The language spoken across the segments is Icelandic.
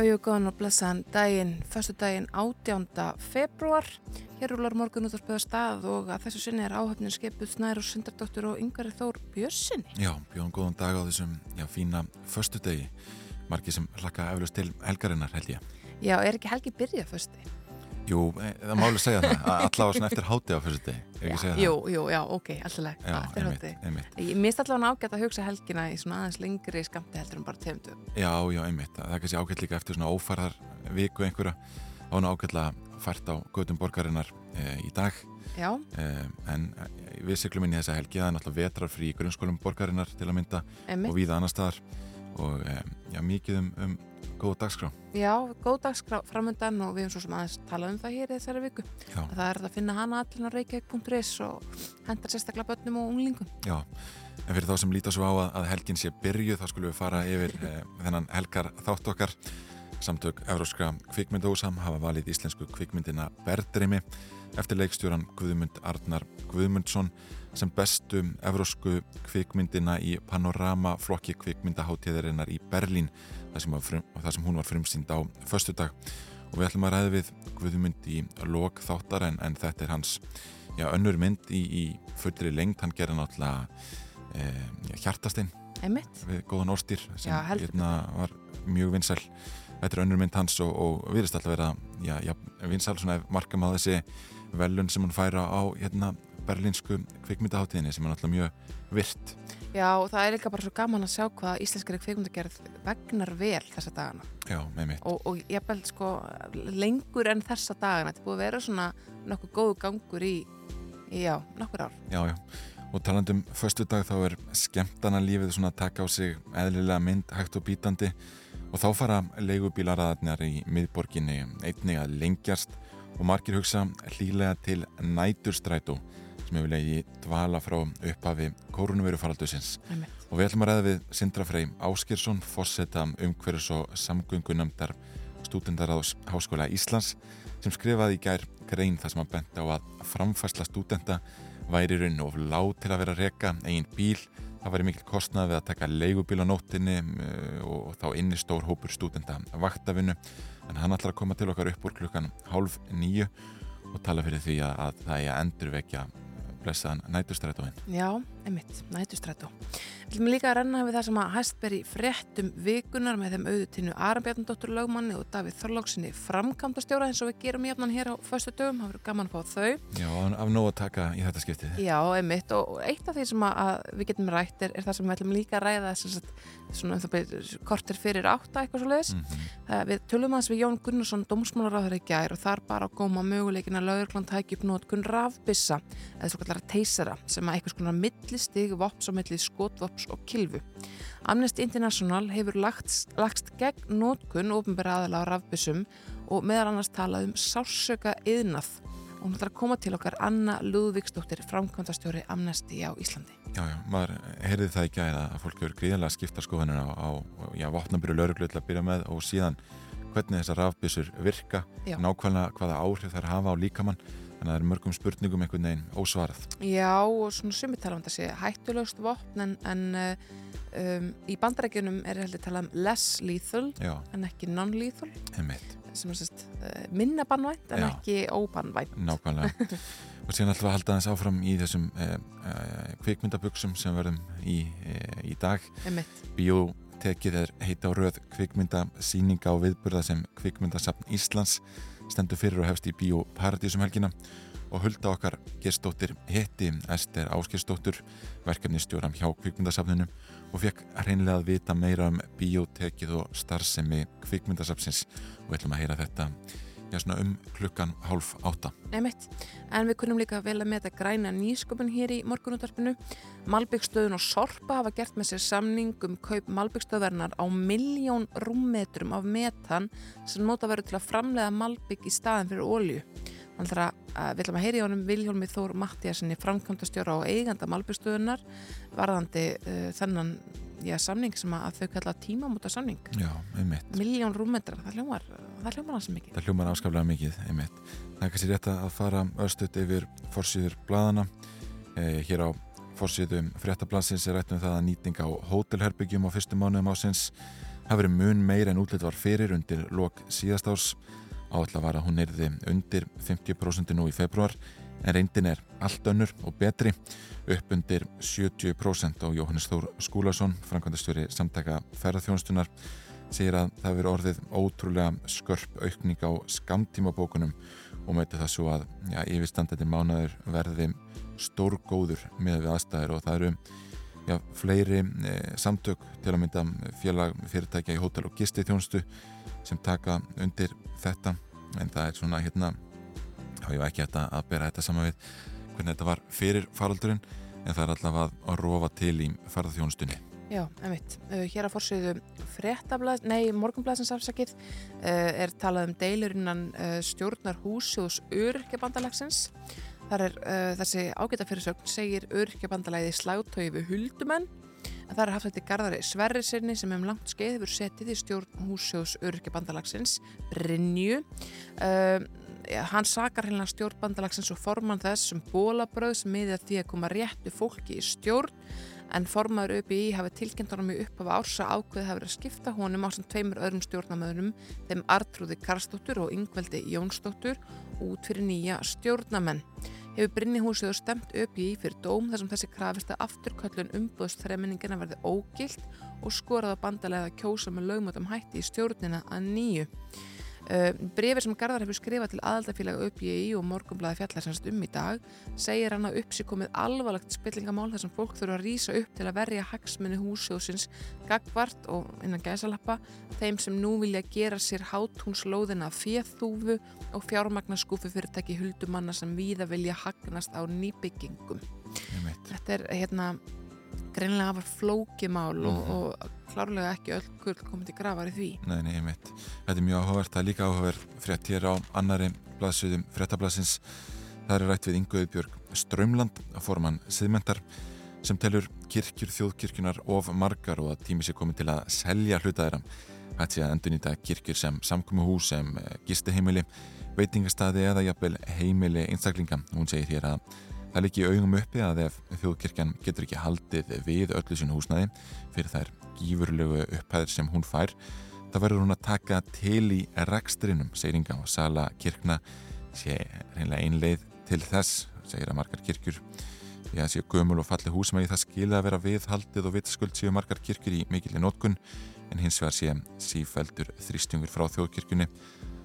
Góðan og blessaðan daginn, förstu daginn 18. februar. Hér rúlar morgun út á spöða stað og að þessu sinni er áhöfnin skipuð Snær og Sundardóttur og Yngvari Þór Björnsinni. Já, bjóðum góðan dag á þessum já, fína förstu degi. Marki sem hlakka eflust til helgarinnar held ég. Já, er ekki helgi byrjað förstu? Jú, e, það máli segja það. Allavega svona eftir háti á förstu degi. Er ekki að segja það? Jú, jú, já, ok, alltaf eftir einmitt, einmitt. Ég mist allavega ágætt að hugsa helgina í svona aðeins lengri skamti heldur en bara tefndu. Já, já, einmitt. Það er kannski ágætt líka eftir svona ófarðar viku einhverja. Ána ágætlega fært á gödum borgarinnar e, í dag. Já, E, en e, við syklum inn í þessa helgi. Það er náttúrulega vetrarfrí í grunnskólum borgarinnar til að mynda emmi. og víða annar staðar. Og e, já, mikið um, um góða dagskrá. Já, góð dagskrá framöndan og við höfum svo sem aðeins talað um það hér í þessari viku. Já. Að Það er að finna hana allir á reykjavík.is og hendar sérstaklega börnum og unglingum. Já, en fyrir þá sem líta svo á að, að helgin sé byrjuð þá skulum við fara yfir eh, þennan helgar þátt okkar. Samtök Evróska kvikmyndahúsam hafa valið íslensku kvikmyndina Berdreimi eftir leikstjóran Guðmund Arnar Guðmundsson sem bestu evrósku kvikmyndina í panorama flokki kvikmyndaháttíðarinnar í Berlín þar sem, sem hún var frumsýnd á föstudag. Og við ætlum að ræða við Guðmund í lok þáttar en, en þetta er hans já, önnur mynd í, í fullri lengt, hann gerði náttúrulega e, hjartastinn við góðan orstýr sem Já, hérna, var mjög vinsæl. Þetta er önnur mynd hans og, og virðist alltaf vera já, já, vinsæl svona markam á þessi velun sem hann færa á hérna, berlínsku kvikmyndaháttíðinni sem er náttúrulega mjög virt Já, og það er líka bara svo gaman að sjá hvað íslenskari kvikmyndagerð vegnar vel þessa dagana. Já, með mitt og, og ég beld sko lengur en þessa dagana. Þetta búið að vera svona nokkuð góðu gangur í, í já, nokkur ár. Já, já. og talandum föstu dag þá er skemmtana lífið svona að taka á sig eðlilega mynd hægt og bítandi. Og þá fara leigubílaraðarnar í miðborginni einnig að lengjast. Og margir hugsa hlýlega til næturstrætó sem hefur leiði dvala frá upphafi kórunverufaraldusins Einmitt. og við ætlum að ræða við Sindra Frey Áskirsson, fosseta umhverfis og samgöngunöndar stúdendaráðs Háskóla Íslands sem skrifaði í gær grein þar sem að benda á að framfæsla stúdenda væri raun of lág til að vera að reka eigin bíl, það væri mikil kostnað við að taka leigubíl á nóttinni eh, og þá inni stór hópur stúdenda vaktavinu, en hann ætlar að koma til okkar upp úr klukkan hálf nýju og tala fyrir því að það er að endurvekja blessaðan nætustrætóin. Já, einmitt, nætustrætó Við viljum líka að renna við það sem að hæst beri fréttum vikunar með þeim auðutinu Arabjarnadóttur lögmanni og Davíð Þorlóksinni framkvæmdastjóra eins og við gerum jafnan hér á föstu dögum, það verður gaman að fá þau Já, af nóg að taka í þetta skiptið. Já, einmitt og eitt af því sem að, við getum rætt er, er það sem við ætlum líka að ræða þess að svona um kortir fyrir átta eitthvað svo leiðis. Mm Við tölum aðeins við Jón Gunnarsson, dómsmálaráður í gær og þar bara að góma möguleikin að laurglann tæki upp nótkun rafbissa eða svo kallara teysera sem að eitthvað svona millistig vops og milli skotvops og kilvu. Amnesty International hefur lagst, lagst gegn nótkun ofinbæra aðala á rafbissum og meðal annars talað um sársöka yðnað og hún ætlar að koma til okkar Anna Lúðvíksdóttir, framkvæmdastjóri Amnesty á Íslandi. Já, já, maður heyrði það gæða að fólk hefur gríðarlega skipta skoðanir á, á já, vopnabyrju lauruglu til að byrja með og síðan hvernig þessar rafbyssur virka, Já. nákvæmlega hvaða áhrif þær hafa á líkamann þannig að það er mörgum spurningum einhvern veginn ósvarað. Já, og svona sumi tala um þessi hættulegst vopn en, en uh, um, í bandarækjunum er heldur talað um less lethal Já, en ekki non-lethal einmitt, sem er sérst uh, minna bannvænt en Já. ekki óbannvænt. nákvæmlega. og síðan við að halda aðeins áfram í þessum eh, eh, kvikmyndabuxum sem verðum í, eh, í dag. Einmitt. Bíótekið er heita á röð kvikmyndasýninga og viðburða sem kvikmyndasafn Íslands stendur fyrir og hefst í Bíó Paradísum helgina. Og hulda okkar gestóttir hitti Ester Áskirsdóttur verkefnistjóram hjá kvikmyndasafninu og fekk hreinlega að vita meira um bíótekið og starfsemi kvikmyndasafnsins. Og við ætlum að heyra þetta svona um klukkan hálf átta. Einmitt. En við kunum líka vel að meta græna nýsköpun hér í morgunúttarpinu. Malbyggstöðun og Sorpa hafa gert með sér samning um kaup Malbyggstöðvernar á miljón rúmmetrum af metan sem nota verður til að framlega Malbygg í staðin fyrir ólju. Hann þarf að, við ætlum að heyri í honum Viljólmi Þór Mattiasinni framkvæmdastjóra og eiganda Malbjörnstöðunar varðandi uh, þennan já, samning sem að þau kalla tímamóta samning Já, einmitt. miljón rúmmetrar, það hljómar það hljómar hans mikið Það hljómar afskaplega mikið, einmitt. Það er kannski rétt að fara östut yfir forsýður bladana. Eh, hér á forsýðum fréttablasins er rætt um það að nýting á hótelherbyggjum á fyrstu mánuðum ásins hafi verið mun meir en útlitt var fyrir undir lok síðast árs. Áallega var að hún erði undir 50% nú í februar en reyndin er allt önnur og betri upp undir 70% og Jóhannes Þór Skúlason, framkvæmdastjóri samtaka ferðarþjónustunar segir að það hefur orðið ótrúlega skörp aukning á skamtímabókunum og með það svo að ja, yfirstandandi mánaður verði stórgóður með við aðstæður og það eru ja, fleiri e, samtök til að mynda félag fyrirtækja í hótel og gisti þjónustu sem taka undir þetta en það er svona hérna þá var ekki þetta að bera þetta saman við hvernig þetta var fyrir faraldurinn en það er allavega að rofa til í farðarþjónustunni Já, einmitt. Uh, hér að fórsögðu fréttablaðs, nei, morgunblaðsins afsakið uh, er talað um deilurinnan stjórnar húsjóðs öryrkjabandalagsins. Þar er uh, þessi ágæta fyrirsögn segir öryrkjabandalæði sláttögi við huldumenn. En það er haft þetta Garðari Sverrisirni sem um langt skeið hefur setið í stjórn húsjóðs öryrkjabandalagsins Brynju. Uh, hann sakar hérna stjórnbandalagsins og forman þess bólabröð sem miðið að því að koma réttu fólki í stjórn en formaður ÖBI hafi tilkynnt honum í upphafa ársa ákveð hafi verið að skipta honum á samt tveimur öðrum stjórnamöðunum þeim Artrúði Karsdóttur og Yngveldi Jónsdóttur út fyrir nýja stjórnamenn. Hefur Brynni-húsið stemt ÖBI fyrir dóm þar sem þessi krafist að afturköllun umbúðstræminningina verði ógilt og skoraða bandalega kjósa með lögmötum hætti í stjórnina að nýju. Uh, brefið sem Garðar hefur skrifað til aðaldafélag ÖBI og morgumblaði fjallarsanst um í dag segir hann að uppsí komið alvarlegt spillingamál þar sem fólk þurfa að rýsa upp til að verja hagsmunni húsjóðsins gagvart og innan gæsalappa þeim sem nú vilja gera sér hátúnslóðina fjöðþúfu og fjármagnarskúfi fyrirtæki huldumanna sem víða vilja hagnast á nýbyggingum. Þetta er hérna greinlega afar flókimál mm -hmm. og, og klárlega ekki öll gull komið til gravar í því. Nei, nei, ég mitt. Þetta er mjög áhugavert. Það er líka áhugavert frétt hér á annari blaðsöðum fréttablasins. Það er rætt við Inguði Björg Strömland, formann siðmendar, sem telur kirkjur þjóðkirkjunar of margar og að tími sé komið til að selja hluta þeirra. Hætti að endur nýta kirkjur sem samkumuhús, sem gisteheimili, veitingastadi eða jafnvel heimili einstaklinga. Hún segir hér að Það líki augum uppi að ef þjóðkirkjan getur ekki haldið við öllu sín húsnaði fyrir þær gífurlegu upphæðir sem hún fær, þá verður hún að taka til í rekstrinum, segir Inga og Sala kirkna. Sé reynilega einleið til þess, segir að margar kirkjur því að séu gömul og falli húsmægi það skilja að vera viðhaldið og vitaskuld séu margar kirkjur í mikilvæg nótkun en hins vegar sé sífældur þrýstjungur frá þjóðkirkjunni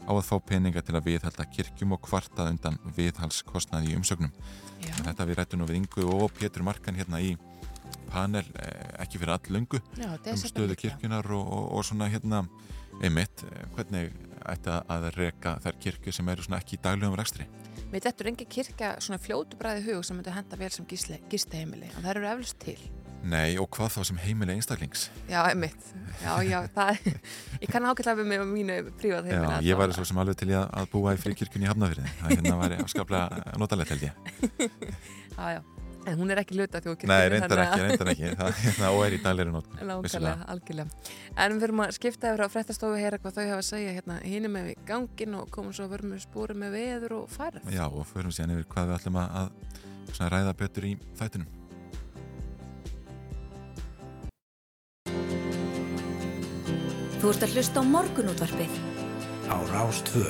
á að fá peninga til að viðhalda kirkjum og kvarta undan viðhalskostnaði í umsögnum. Þetta við rættum nú við Ingu og Pétur Markan hérna í panel, ekki fyrir all lungu um stöðu kirkjunar og, og, og svona hérna einmitt, hvernig ætti að reyka þær kirkju sem eru svona ekki í daglegum rekstri? Mér dettur engi kirkja svona fljótu bræði hug sem myndi henda vel sem gisteheimili og það eru eflust til. Nei, og hvað þá sem heimili einstaklings? Já, einmitt. Já, já, það, ég kann ákveðlega á mínu prívat heimili. Já, ég væri svo sem alveg til ég að búa í fríkirkjunni í Hafnafyrði. Það hérna væri afskaplega notalegt held ég. Já, já. En hún er ekki luta þjóðkirkjunni. Nei, reyndar ekki, reyndar ekki. Það hérna, og er í dagleiri nót. Nákvæmlega, algjörlega. En við fyrir að skipta yfir á fréttastofu heyra hvað þau hafa að segja hérna hínum með við gangin og komum svo að spóri með Þú ert að hlusta á morgunútvarpið á Rástvö.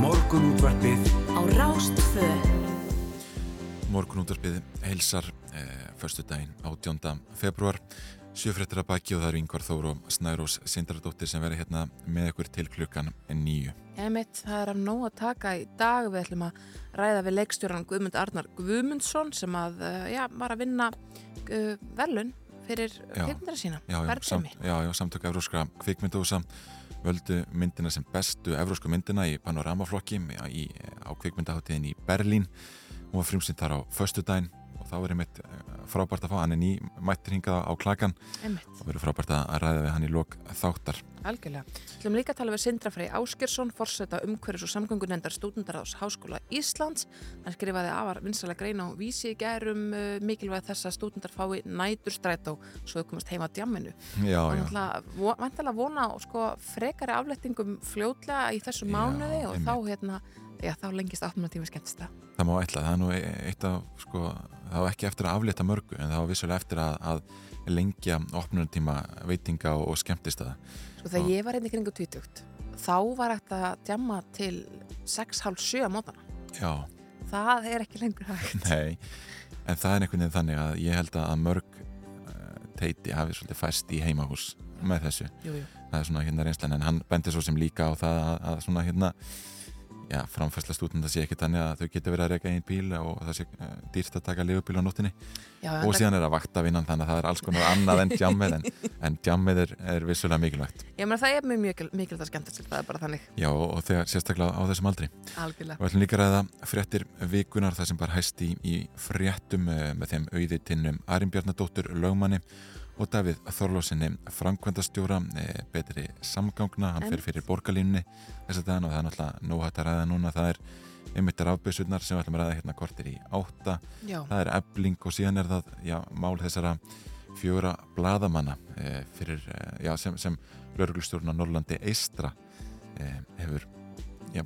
Morgunútvarpið á Rástvö. Morgunútvarpið heilsar eh, förstu daginn 18. februar sjöfréttir að baki og það eru yngvar Þóru og Snærós Sindardóttir sem verður hérna með ykkur til klukkan nýju. Emitt, það er að nóg að taka í dag. Við ætlum að ræða við leikstjóran Guðmund Arnar Guðmundsson sem að, já, var að vinna uh, velun fyrir kvikmyndina sína. Já, já, samt, já, já samtök Evróskra kvikmyndúsa völdu myndina sem bestu Evrósku myndina í panoramaflokki á kvikmyndaháttiðin í Berlín. Hún var frumsýnd þar á föstudaginn. og þá er einmitt eh, frábært að fá hann er ný mættir hingað á klakan Einmitt. og verður frábært að ræða við hann í lok þáttar Algjörlega. Við ætlum líka að tala við Sindra Frey Áskersson, forseta umhverjus og samgöngunendar stúdendaráðs Háskóla Íslands. Hann skrifaði afar vinsalega grein á vísi í gærum uh, mikilvæg þess að stúdendar fái nætur strætó svo þau komast heima að djamminu. Já, Og já, vantilega vona á, sko, frekari aflettingum fljótlega í þessu Já, mánuði og einmitt. þá, hérna, já, þá lengist 8 tíma skemmtist það. það má ætla það er nú e- eitt af, sko, það var ekki eftir að aflétta mörgu en það var vissulega eftir að, að lengja opnunartíma veitinga og, og skemmtist það Sko þegar Já. ég var einnig kringu 20 þá var þetta að djamma til 6.30 á mótana. Já, Það er ekki lengur hægt. nei en það er einhvern veginn þannig að ég held að mörg uh, teiti hafi svolítið fæst í heimahús með þessu Jú, jú. það er svona hérna reynslan en hann bendir svo sem líka á það að, að svona hérna já, framfærsla stúdenda sé ekki þannig að þau geta verið að reyka einn bíl og það sé uh, dýrt að taka legubíl á nóttinni Já, og síðan er að vakta vinnan þannig að það er alls konar annað en jammið en, en jammið er, er vissulega mikilvægt. Ég meina það er mjög mikil, mikilvægt að skemmta sér, það er bara þannig. Já og þegar sérstaklega á þessum aldri. Algjörlega. og við ætlum líka að ræða fréttir vikunar það sem bara hæst í, í fréttum eh, með þeim auði tinnum Arin Bjarnadóttur lögmanni og Davíð Þorlósinni framkvæmdastjóra eh, betri samgangna, hann fer Einmitt. fyrir borgarlínunni þess að það er náttúrulega nóg hægt að ræða núna það er einmitt rafbyssurnar sem við ætlum að ræða hérna kortir í átta Já, það er ebling og síðan er það já, mál þessara fjóra bladamanna e, fyrir, e, já, sem, sem lauruglustjórn á Norrlandi Eistra e, hefur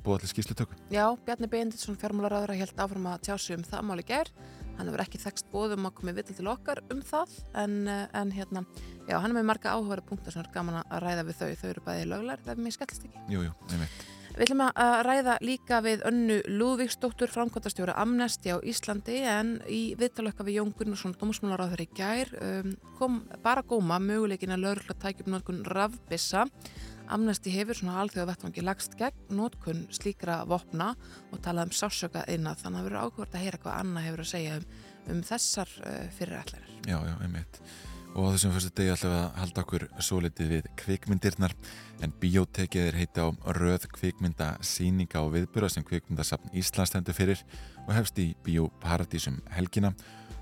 búið allir skýslutöku. já Bjarni Benditsson fjármálaráður held áfram að tjá sig um það máli gær. Hann hefur ekki þekst bóðum að komið vital til okkar um það en, eh, en hérna, já, hann er með marga áhugaður punktar sem er gaman að ræða við þau. Þau eru bæði löglar, það er mér skellist ekki. Jú, jú, einmitt. Við ætlum að ræða líka við önnu Lúðvíksdóttur, framkvæmtastjóra Amnesty á Íslandi en í viðtalöka við Jón Gunnarsson, dómsmálaráður í gær, um, kom bara góma möguleikin að lögurlega tækjum notkun rafbissa. Amnesty hefur svona alþjóða vettvangi lagst gegn notkun slíkra vopna og talað um sásöka innan þannig að það verður ákvört að heyra hvað Anna hefur að segja um, um þessar uh, fyrirætlarir. Já, já, einmitt. Og á þessum fyrstu degi ætlum við að halda okkur svo litið við kvikmyndirnar en biotekið er heiti á röð kvikmynda síninga og viðbura sem kvikmyndasafn Íslands stendur fyrir og hefst í Bíóparadísum helgina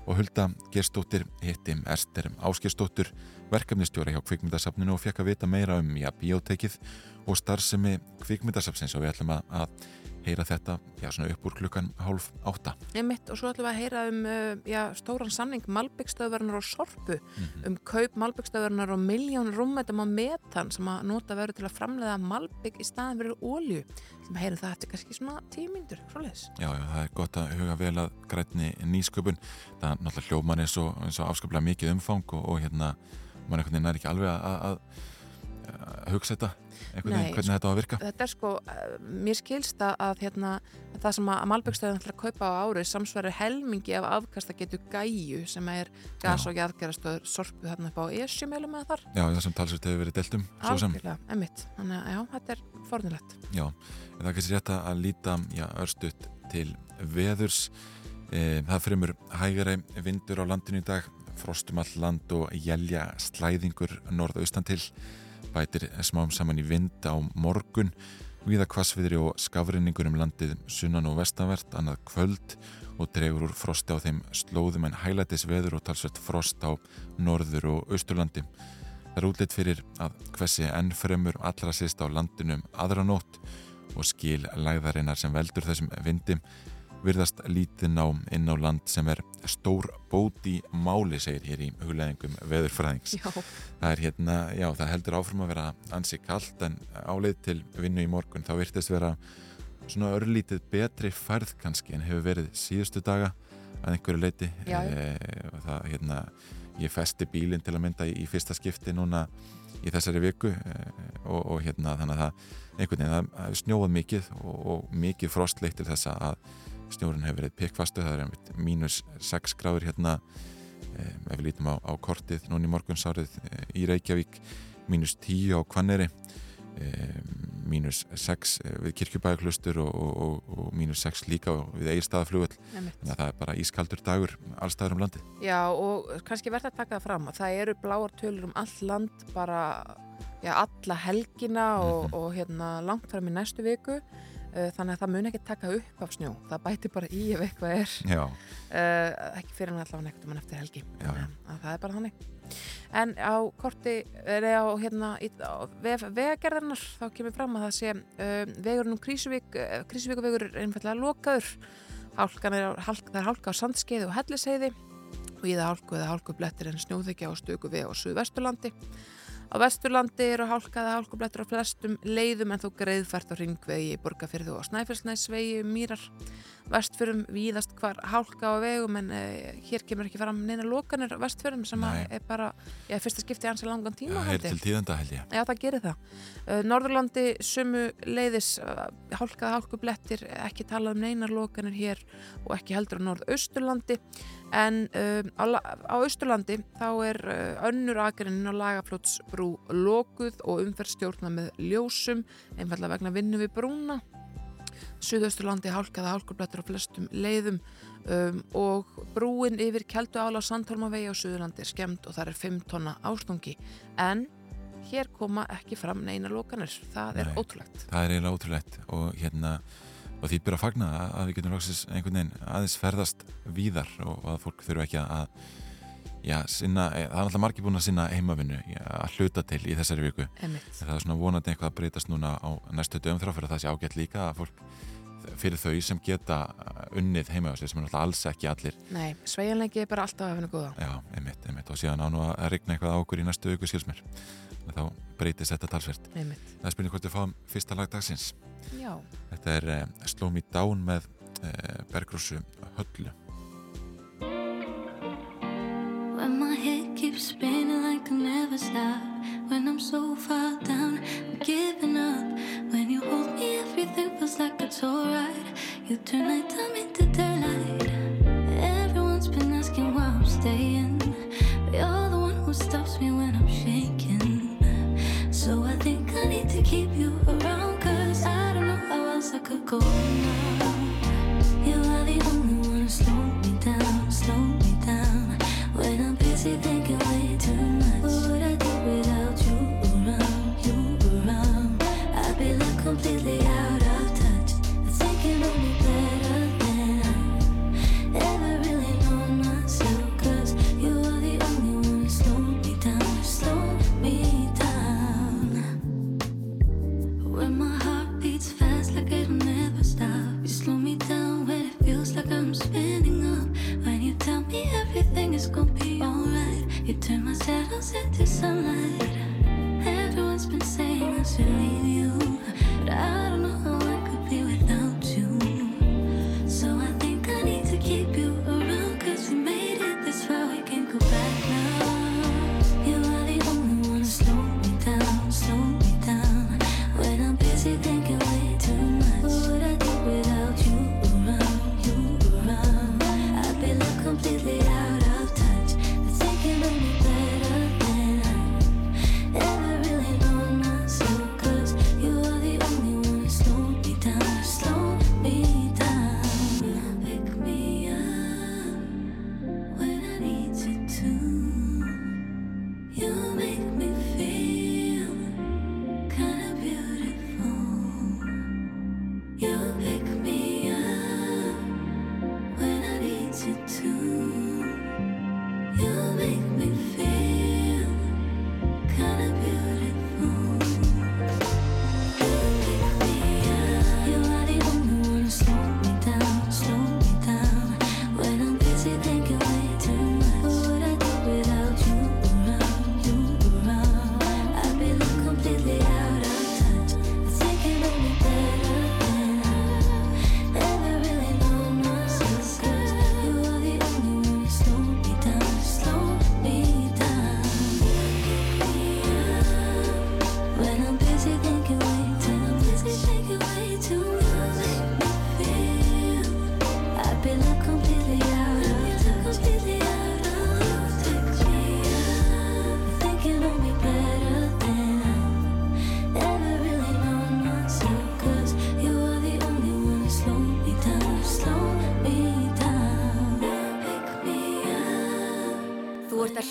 og Hulda Gerstóttir hitti Ester Áskistóttur verkefnistjóra hjá kvikmyndasafninu og fekk að vita meira um já, biotekið og starfsemi kvikmyndasafnsins og við ætlum að, að heyra þetta já, upp úr klukkan hálf átta. Einmitt, og svo ætlum við að heyra um uh, já, stóran sanning Malbyggstöðverðnar og Sorpu Mhm. um kaup Malbyggstöðverðnar og miljón rúmmetum á metan sem að nota verður til að framleiða Malbygg í staðin fyrir ólju sem heyrum það eftir kannski svona svoleiðis. Já, já, það er gott að huga vel að grætni nýsköpun. Það er náttúrulega hljóman eins og, og afskaplega mikið umfang og, og hérna, mann einhvern veginn er ekki alveg að, að, að hugsa þetta, einhvern veginn, hvernig þetta á að virka. Þetta er sko, uh, mér skilst að, að hérna, að það sem að Malbyggstöðin ætlar að kaupa á árið samsverður helmingi af afkasta getur gæju sem er gas og jarðgerastöður Sorpu þarna upp á Esjumölum eða þar. Já, það sem talsveit hefur verið delt um, svo sem, Algjörlega, einmitt. Þannig að já, þetta er fornilegt. já, en það er kannski rétt að líta, já, örstutt til veðurs. E, það fremur hægari vindur á landinu í dag, frostum all land og jælja slæðingur norðaustan til, bætir smám saman í vind á morgun, viða kvassviðri og skafrinningur um landið sunnan og vestanvert, annað kvöld og dregur úr frosti á þeim slóðum en hælætis veður og talsvert frost á norður og austurlandi. Það er útlitt fyrir að hversi enn fremur allra sýst á landinu um aðra nótt og skil læðarinnar sem veldur þessum vindi virðast lítið ná inn á land sem er stór bót í máli, segir hér í hugleðingum veðurfræðings. Já, Það er hérna, já, það heldur áfram að vera ansi kallt en áleið til vinnu í morgun þá virtist vera svona örlítið betri færð kannski en hefur verið síðustu daga að einhverju leiti e, og það, hérna, ég festi bílinn til að mynda í, í fyrsta skipti núna í þessari viku e, og, og hérna þannig að það einhvern veginn, það snjóað mikið og, og mikið frost leitt til þess að snjórun hefur verið pikkfastu, það er mínus 6 gráður hérna eh, ef við lítum á, á kortið núna í morgunsárið eh, í Reykjavík mínus 10 á Kvanneri eh, mínus 6 eh, við Kirkjubæðaklustur og, og, og, og mínus 6 líka við Egilstaðaflugöld einmitt. þannig að það er bara ískaldur dagur allstaður um landi Já, og kannski verða að taka það fram að það eru bláar tölur um all land bara, já, alla helgina og, Mhm. og hérna langt fram í næstu viku þannig að það mun ekki taka upp af snjó. Það bæti bara í ef eitthvað er. Uh, ekki fyrir hann allavega neitt um hann eftir helgi. Að það er bara þannig. En á korti er á hérna í- á vef, vegagerðarnar þá kemur fram að það sé uh, vegurinn um Krísuvík uh, Krísuvíkuvegur er einfallega lokaður. Hálkan er, á- hálk, það er hálka á sandskeiði og helliseiði og í það hálku eða hálkublettir en snjóðekja á stöku veg á Suðvesturlandi Á Vesturlandi eru hálkaða hálkublettur á flestum leiðum en þó greiðfært á ringvegi, borgarfyrðu og snæfellsnæsvegi um mýrar. Vestfyrum víðast hvar hálka á vegum en uh, hér kemur ekki fram neina lokanir á vestfyrum sem er bara, já, fyrsta skipti ansi langan tíma til tíðenda. Já, það gerir það. Uh, Norðurlandi sumu leiðis uh, hálkaða hálkublettir, ekki talað um neinar lokanir hér og ekki heldur á Norðausturlandi en um, á, á Austurlandi þá er uh, önnur akarinn á lagaflótsbrú lokuð og umferðstjórna með ljósum, einfallega vegna vinnu við brúna. Suðausturlandi hálkaða hálkublettur á flestum leiðum. Um, og brúin yfir Keldu ála Sandholmavegi á Suðurlandi er skemmt og það er 5 tonna ástungi en hér koma ekki fram neina lokanir, það er Nei. ótrúlegt. Það er eiginlega ótrúlegt. Og hérna og því byrja að fagna að- við getum einhvern veginn aðeins ferðast víðar og að fólk þurfa ekki að já, sinna, eh, það er alltaf margir búin að sinna heimavinnu já, að hluta til í þessari viku. Einmitt. En það er svona vonandi eitthvað að breytast núna á næstu dögum þrátt fyrir að það sé ágætt líka að fólk fyrir þau sem geta unnið heima á sér sem er náttúrulega alls ekki allir. Nei, sveigjanleiki er bara alltaf að finna góða. Já, einmitt, einmitt. Og síðan á nú að rigna eitthvað á okkur í næstu viku skilsmér þá breytist þetta talsvert. Einmitt. það er spurning hvort við fáum fyrsta lag dagsins. Já, þetta er uh, Slow Me Down með uh, Bergrósu Höllu never stop. When I'm so far down, I'm giving up. When you hold me, everything feels like it's alright. You turn nighttime into daylight. Everyone's been asking why I'm staying. But you're the one who stops me when I'm shaking. So I think I need to keep you around. Cause I don't know how else I could go now.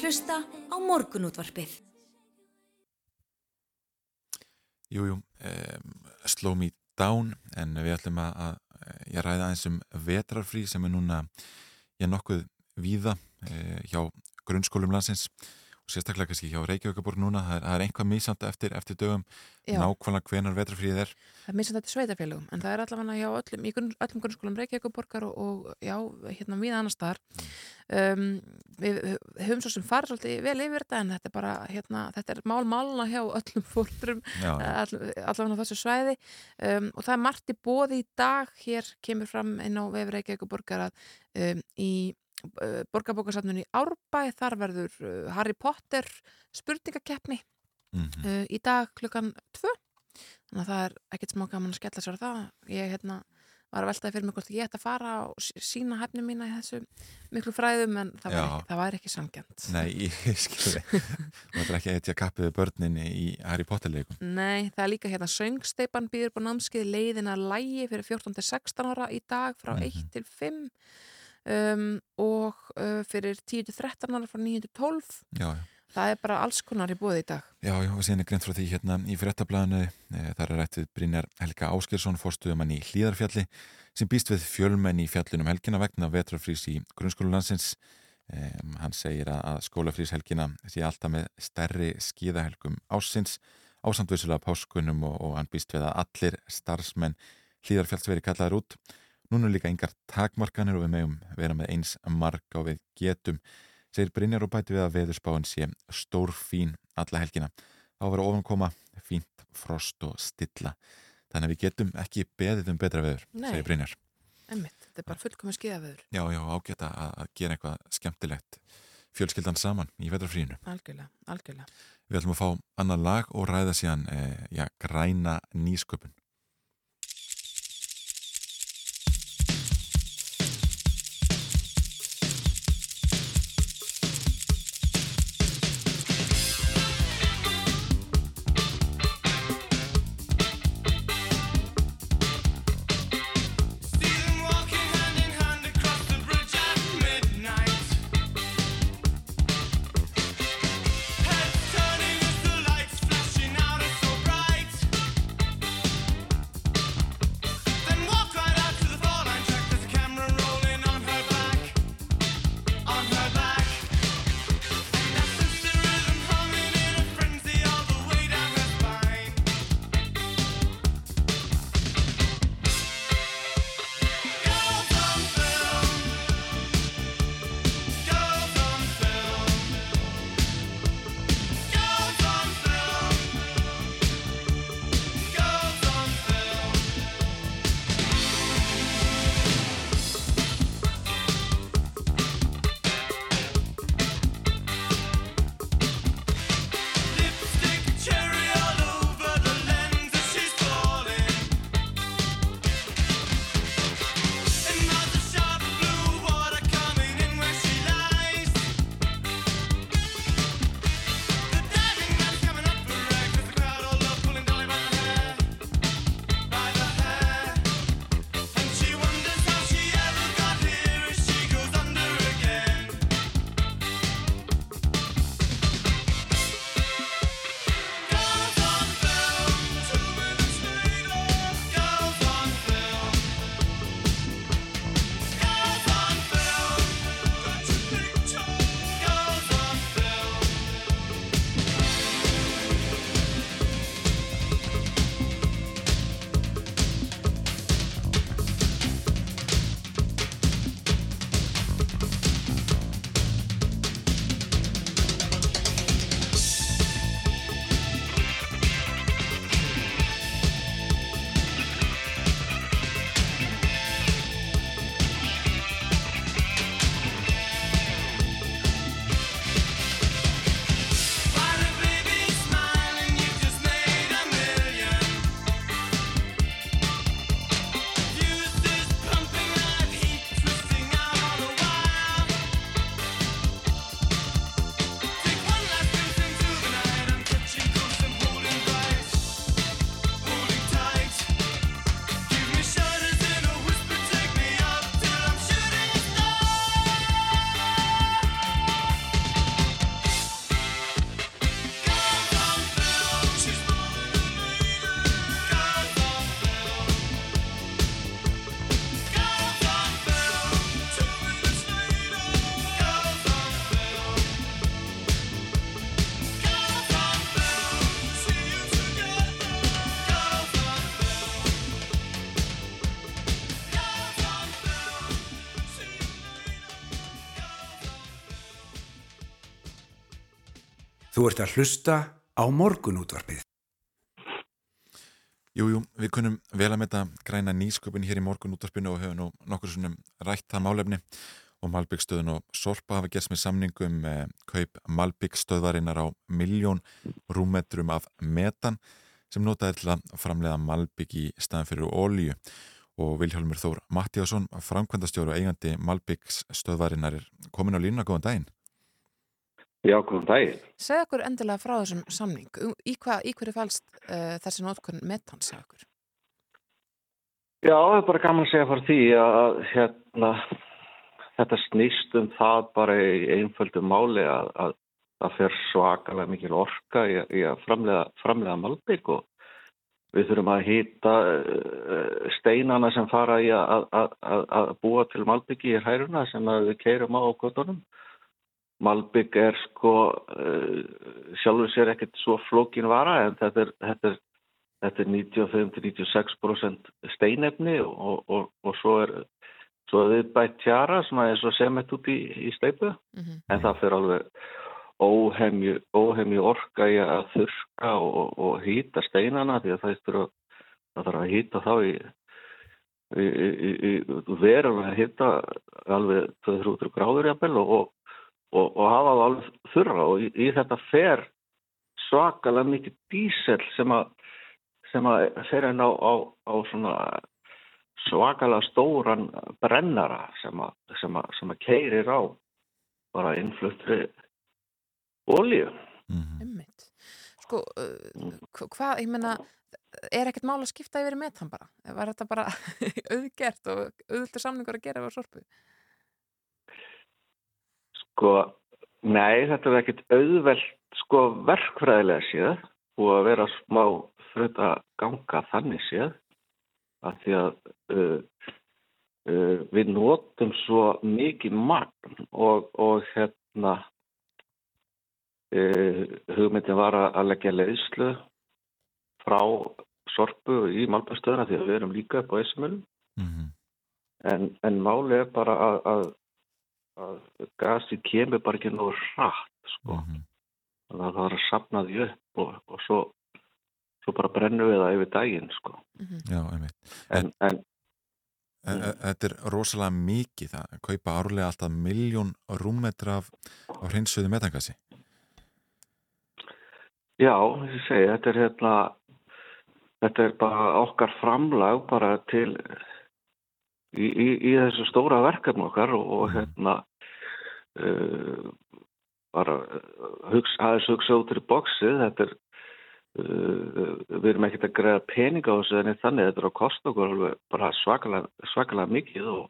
Að hlusta á morgunútvarpið. Jújú, um, Slow Me Down en við ætlum að, að ég ræða eins um vetrarfrí sem er núna ég nokkuð víða e, hjá grunnskólum landsins sérstaklega kannski hjá Reykjavíkaborg núna það er, það er einhvað mísamt eftir, eftir dögum Já. nákvæmlega hvenar vetrarfríð er. Það er minnst þetta sveitafélagum, en það er allavega hjá öllum, í grunn, öllum grunnskólum Reykjavíkuborgar og, og já, hérna við annars þar. Um, við höfum svo sem farið svolítið vel yfir þetta en þetta er bara, hérna, þetta er mál máluna hjá öllum fólkdrum, Já, all, allavega á þessu svæði. Um, og það er margt í bóði í dag, hér kemur fram inn á vefur Reykjavíkuborgar að um, í borgarbókarsafnunni í Árbæ, þar verður uh, Harry Potter spurningakeppni mm uh, í dag klukkan 2 þannig að það er ekkert smá gaman að skella sér það. Ég hérna var að veltaði fyrir mig hvort ég ætti að fara og sína hæfni mína í þessu miklu fræðum en það var ekki, það var ekki sangjant Nei, ég skilði þú ætlar ekki að etja kappiðu börninni í Harry Potter leikum. Nei, það er líka hérna söngsteipan býður på námskeið leiðina lægi fyrir 14-16 ára í dag frá Mhm. 1 til 5 um, og uh, fyrir 10-13 ára frá 9 til 12 Já, já það er bara alls konar í bóði í dag Já, já, og síðan er greint frá því hérna í fréttablaðinu, e, þar er rætt við Brynjar Helga Áskersson, fórstuðumann í Hlíðarfjalli, sem býst við fjölmenn í fjallunum helgina vegna vetrarfrís í grunnskólulandsins. E, hann segir að, að skólafríshelgina sé alltaf með stærri skíðahelgum ásins, ásandvissulega páskunum og, og hann býst við að allir starfsmenn Hlíðarfjalls veri kallaður út. Núna er líka yngar takmarkanir og við megum vera með eins marg á við getum segir Brynjar og bæti við að veðurspáin sé stór fín alla helgina. Þá verður ofankoma fínt frost og stilla. Þannig að við getum ekki beðið um betra veður, Nei. segir Brynjar. Emmitt, þetta er bara fullkomið skíðaveður Já, já, ágæta að, að gera eitthvað skemmtilegt fjölskyldan saman í vetrafrínu. algjörlega, algjörlega Við ætlum að fá annar lag og ræða síðan eh, já, græna nýsköpun. Þú ert að hlusta á morgunútvarpið. Jú, jú, við kunum vel að metta græna nýsköpun hér í morgun útvarpinu og hefur nú nokkur svonum rætt það málefni og Malbyggstöðun og Sorpa hafa gert með samningum með kaup Malbyggstöðvarinnar á miljón rúmetrum af metan sem notaði til að framleiða Malbygg í staðan fyrir ólíu og Viljálmur Þór Mattíásson, framkvæmdastjóru og eigandi Malbyggstöðvarinnar er komin á línuna, góðan daginn. Já, góðan daginn. Segð okkur endilega frá þessum samning. Um- Í, hva, í hverju fælst uh, þessi nótkun metans, segð okkur? Já, það er bara gaman að segja fyrir því að hérna, þetta snýst um það bara í einföldu máli að, að það fer svakalega mikil orka í, í að framlega, framlega malbygg og við þurfum að hýta uh, steinana sem fara í að, að, að, að búa til malbyggi í hæruna sem við keirum á göttunum. Malbygg er sko uh, sjálfur sér ekkert svo flókin vara en þetta er, þetta er, þetta er 95-96% steinefni og, og, og svo er svo er viðbætt tjara sem er svo semett út í, í steipu Mm en það fyrir alveg óhemju, óhemju orka í að þurka og, og hýta steinana því að það þarf að hýta þá í í, í, í, í verðum að hýta alveg 200-300 gráður jafnvel og, og, og, hafa það alveg þurra og í, í þetta fer svakalega mikið dísel sem að sem að fer inn á, á, á svona svakalega stóran brennara sem að, sem að, sem að keirir á bara innfluttri olíu. Mm Einmitt. Sko, uh, hva- hvað, ég meina, er ekkert mál að skipta yfir í metan bara? Var þetta bara auðgert og auðvöldur samningur að gera yfir sorpu? Sko, nei, þetta er ekkit auðvelt sko verkfræðilega séð og að vera smá þrjótt að ganga þannig séð að því að uh, uh, við notum svo mikið magn og, og hérna uh, hugmyndin var að leggja leiðslu frá sorpu í Malbæstöðuna því að við erum líka upp á Esmölum -hmm. en, en máli er bara að, að, að gasi kemur bara ekki nógu hratt sko. Mhm. þannig að það er að sapna því upp og, og svo, svo bara brennum við það yfir daginn sko. Já, einmitt. en, en E- e- Þetta er rosalega mikið það, kaupa árlega alltaf miljón rúmmetra af, af hreinsuðu metangasi. já, ég segi, þetta er hérna þetta er bara okkar framlag bara til í, í, í þessu stóra verkefni okkar og, og hérna uh, bara uh, hugsa, aðeins hugsa út í bóksið, þetta er uh, við erum ekkert að greiða pening á þessu en þannig þetta er að kosta okkur bara svakalega, svakalega mikið og,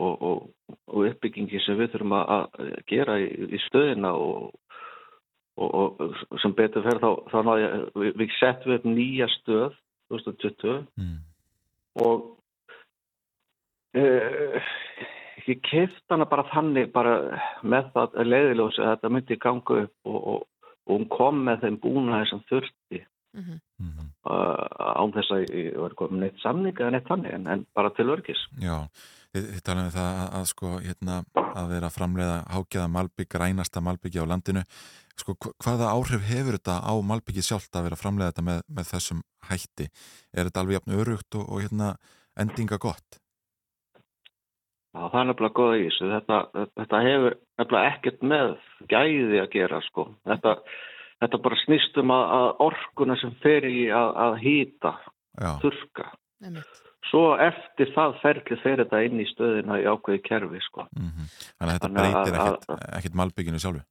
og, og, og uppbyggingi sem við þurfum að, að gera í, í stöðina og, og, og sem betur fer þá, þá náði, við, við settum upp nýja stöð 2020 Mm. og uh, ég keift hana bara þannig bara með það leiðilegs að þetta myndi ganga upp og, og, og hún kom með þeim búnaði sem þurfti Mm Mm uh, án þess að ég var komin neitt samning eða neitt þannig en, en bara til örgis. Já, þið, talaðum það að, að sko, hérna, að vera framleiða hágjaða malbygg, rænasta malbyggi á landinu. Sko, hva- hvaða áhrif hefur þetta á malbyggið sjálft að vera framleiða þetta með, með þessum hætti? Er þetta alveg jafn örugt og, og hérna, endinga gott? Já, það er nefnilega góða í þessu. Þetta, þetta hefur nefnilega ekkert með gæði að gera sko. Þetta, þetta bara snýst um að, að orkuna sem fer í að, að hýta, Já, þurka. Svo eftir það ferli fer þetta inn í stöðina í ákveði kerfi sko. mm þannig að þetta Þannig breytir ekkert, að- ekkert malbygginu sjálfu.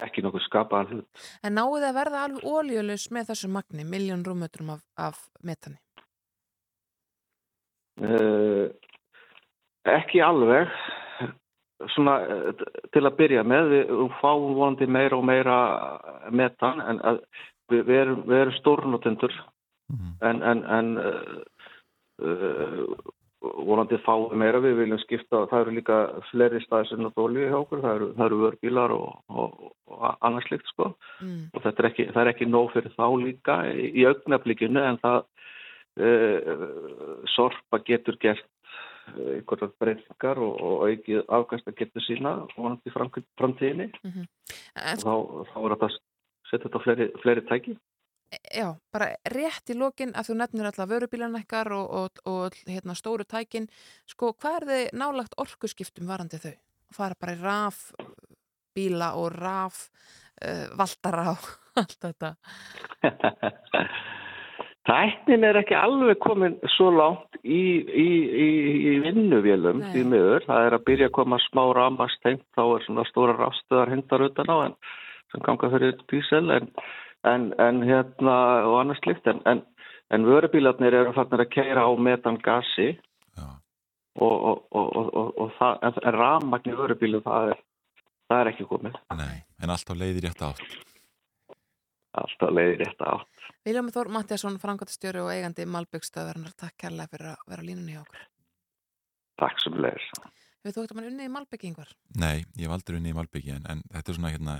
Ekki nokkuð skapaðan hlut. En náðu þið að verða alveg ólíulegs með þessu magni, miljón rúmmetrum af, af metani? Uh, ekki alveg. Svona uh, til að byrja með við fáum vonandi meira og meira metan en að, við, við erum, erum stórnotendur. Mm en, en, en uh, vonandi fáum meira. Við viljum skipta það eru líka fleiri staðir sem náttúrulega olíu hjá okkur. Það eru, eru vörbílar og, og, og annars slikt sko. Mm. og þetta er ekki, það er ekki nóg fyrir þá líka í, í augnablikinu en það uh, sorpa getur gert einhverjar breytingar og, og aukið afgæst að geta sína vonandi í framkvæm- framtíðinni En og þá, þá er þetta að setja þetta á fleiri, fleiri tæki. Já, bara rétt í lokin að þú nefnir alltaf vörubílan ekkar og, og, og hérna, stóru tækin. Sko, hvað er þið nálagt orkuskiptum varandi þau? Fara bara í raf bíla og raf uh, valdara og allt þetta. Tæknin er ekki alveg komin svo langt í, í, í, í vinnuvélum því miður. Það er að byrja að koma smá ramast hengt, þá er svona stóra rafstöðar hengtar utan á en sem ganga fyrir dísel en, en, en hérna og annars slikt en, en, en vörubílarnir eru fannir að keira á metangasi Já. og, og, og, og, og, og það, en, í vörubílu það er, það er ekki komið. Nei, en allt á leiðir rétt átt. Alltaf leiðir rétt átt. Viljum Þór Mattiasson, frangotastjóri og eigandi Malbyggstöðarinnar, takk kærlega fyrir að vera línunni hjá okkur. Takk sem leiðis. Hefur þú ekkert mann unnið í Malbyggingar? Nei, ég hef aldrei unni í Malbyggi en, en þetta er svona hérna,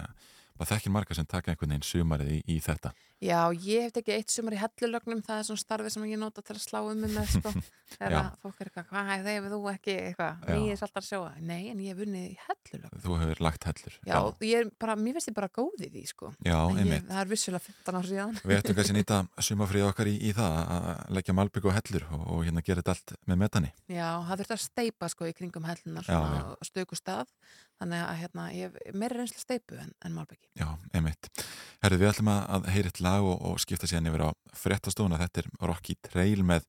maður þekkir marga sem taka einhvern veginn sumarið í, í þetta. Já, ég hef tekið eitt sumar í hellulögnum, það er svona starfi sem ég nota til að slá um mig með, sko. Þegar Já. að fólk er eitthvað, hvað hefur þú ekki eitthvað, Já. nýið saltar sjóa? Nei, en ég hef unnið í hellulögnum. Þú hefur lagt hellur. Já, ég er bara, mér finnst ég bara góð í því, sko. Já, En ég, einmitt. það er vissulega 15 ár síðan. Við ættum kannski að nýta sumarfrið okkar í, í það að leggja Malbygg og hellur og, og hérna gera þetta allt með metani. Já, það þurft að steipa, sko, í kringum hellunar Já, já. Þannig að, hérna, ég hef meira reynslu steipu en, en Malbyggi. Já, einmitt. Herðu, við ætlum að, að heyra eitt lag og, og skipta síðan yfir á fréttastofuna. Þetta er Rocky Trail með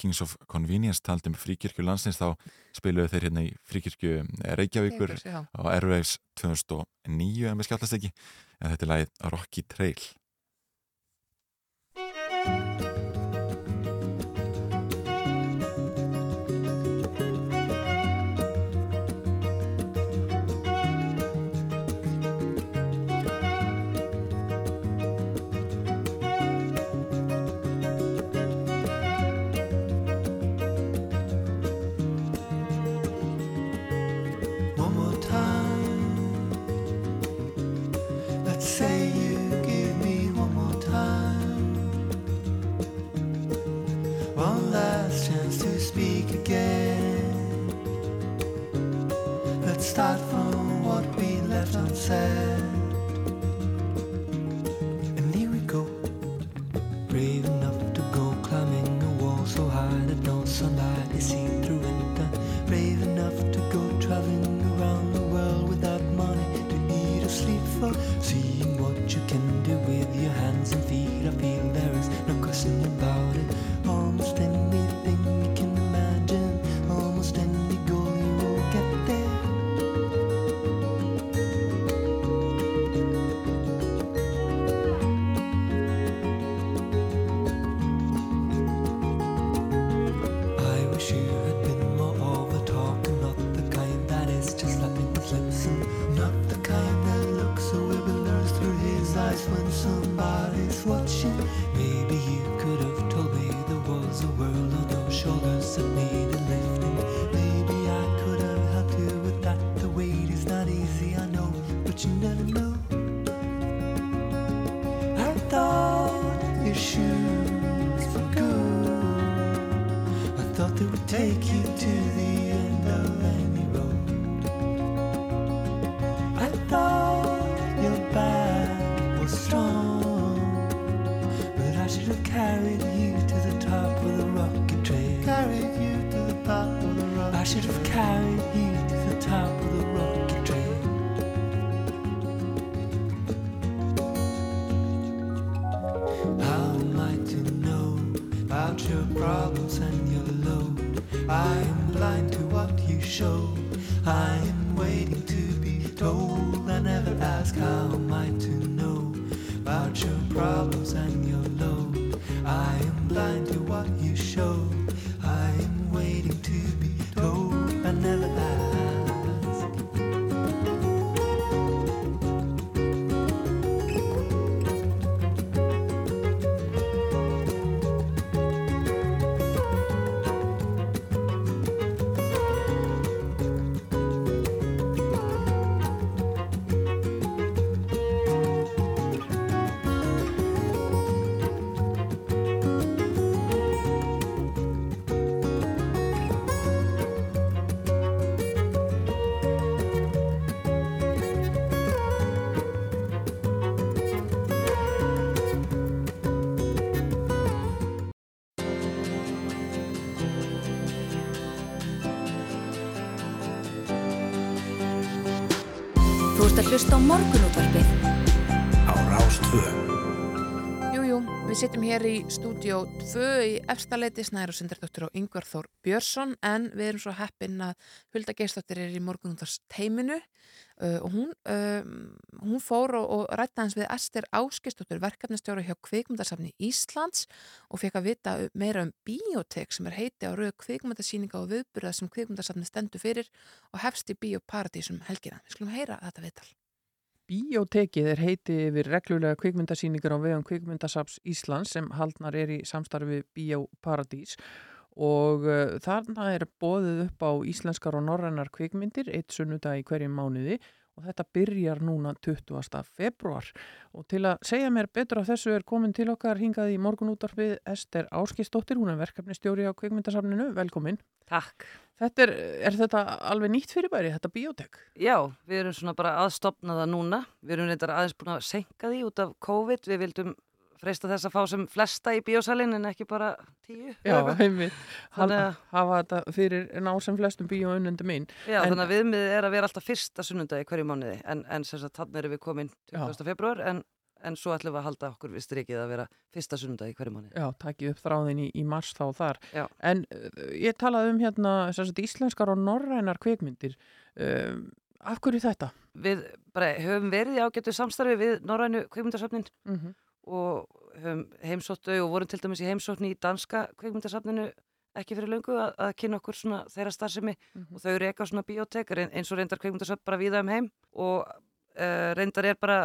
Kings of Convenience taldum fríkirkju landsins. Þá spiluðu þeir hérna í fríkirkju Reykjavíkur Já. á Airwaves 2009 en við skjáltast ekki. En þetta er lagið Rocky Trail. Start from what we left unsaid. Hlusta á morgunútvarpið Á Rástvö. Jú, jú, við sittum hér í stúdíó 2 í efstaleiti Snæður og Sindardóttir og Yngvar Þór Björnsson en við erum svo heppin að Hulda Geistóttir er í morgunúntars teiminu uh, og hún, um, hún fór og, og rætta hans við Ester Áskistóttir, verkefnastjóra hjá Kvikmyndasafni Íslands og fekk að vita meira um biotek sem er heiti á rauð kvikmyndasýninga og viðburða sem Kvikmyndasafni stendur fyrir og hefst í Bioparadísum helgina. Við skulum heyra þetta viðtal. Bíótekið er heiti yfir reglulega kvikmyndasýningar á vegum Kvikmyndasaps Íslands sem haldnar er í samstarfi Bíóparadís og uh, þarna er bóðið upp á íslenskar og norrænar kvikmyndir eitt sunnudag í hverjum mánuði og þetta byrjar núna 20. februar og til að segja mér betur af þessu er komin til okkar hingað í morgunúttarfið Ester Áskistóttir, hún er verkefnistjóri á Kvikmyndasafninu, velkomin. Takk. Þetta er, er þetta alveg nýtt fyrirbæri, þetta bíótek? Já, við erum svona bara aðstopna það núna. Við erum reyndar aðeins búin að senka því út af COVID. Við vildum freista þess að fá sem flesta í bíósalinn en ekki bara tíu. Já, heimið, Þannig að- hafa þetta fyrir ná sem flestum bíóunnundum mín. Já, En- þannig að viðmiðið er að vera alltaf fyrsta sunnundagi hverju mánuði en, en sem sagt þannig erum við komin 20. februar en, en svo ætlum við að halda okkur við strikið að vera fyrsta sunnundagi hverju mánuði. Já, takið upp þráðin í, í mars þá þar. Já. En uh, ég talaði um hérna sagt, íslenskar og norrænar kvikmyndir. Um, af hverju þetta? Við bara höfum verið í ágættu samstarfi við Norrænu kvikmyndasafnin Mhm. og höfum heimsóttu og vorum til dæmis í heimsóttni í danska kvikmyndasafninu ekki fyrir löngu að, að kynna okkur svona þeirra starfsemi Mhm. og þau reka svona biotek reyn- eins og reyndar kvikmyndasafn bara um og uh, reyndar er bara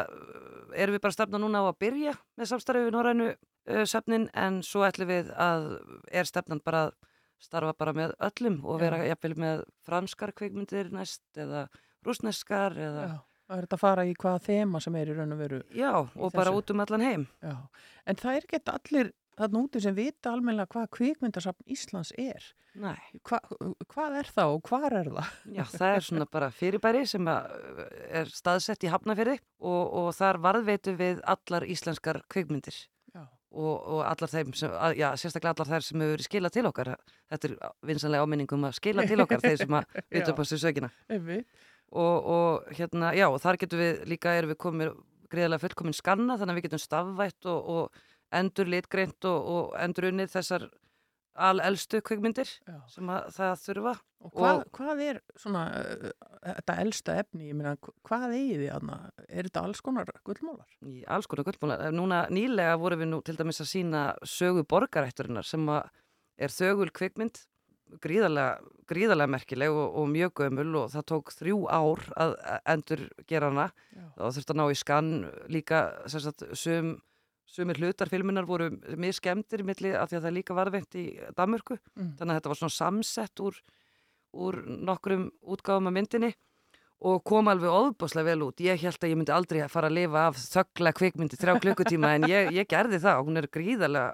erum við bara stefna núna á að byrja með samstarfi við Norrænu uh, safnin en svo ætlum við að er stefnan bara að starfa bara með öllum og vera jafnvel með franskar kvikmyndir næst eða rúsneskar eða Já. Það er þetta að fara í hvaða þema sem er í raun og veru. Já, og bara út um allan heim. Já. En það er ekki allir þarna úti sem vita almennilega hvað kvikmyndasafn Íslands er. Nei. Hva, hvað er það og hvar er það? Já, það er svona bara fyrirbæri sem er staðsett í Hafnafyrði og, og þar varðveitu við allar íslenskar kvikmyndir og, og allar þeim, sem, að, já, sérstaklega allar þær sem hefur skilað til okkar. Þetta er vinsanlega áminningum að skila til okkar þeir sem að vita upp á sökina. Einmitt. Og, og hérna, já, og þar getum við líka, erum við komið greiðlega fullkomin skanna þannig að við getum stafvætt og, og endur litgreint og, og endur unnið þessar alelstu kvikmyndir Já. sem að það þurfa. Og hvað, hvað er svona uh, þetta elsta efni? Ég meina, hvað eigið þið aðna? Er þetta alls konar gullmólar? í alls konar gullmóla. Núna nýlega vorum við nú til dæmis að sína sögu borgarætturinnar sem að er þögul kvikmynd, gríðarlega, gríðarlega merkileg og, og mjög gömul og það tók þrjú ár að endur gera hana Já. og þurfti að ná í skann líka sem sagt, sum, sumir hlutar filminar voru mjög skemmtir í milli af því að það líka varðveitt í Danmörku Mm. þannig að þetta var svona samsett úr, úr nokkrum útgáfum af myndinni og kom alveg óðbáslega vel út. Ég held að ég myndi aldrei fara að lifa af þöggla kvikmyndi þrjá klukkutíma en ég, ég gerði það og hún er gríðarlega,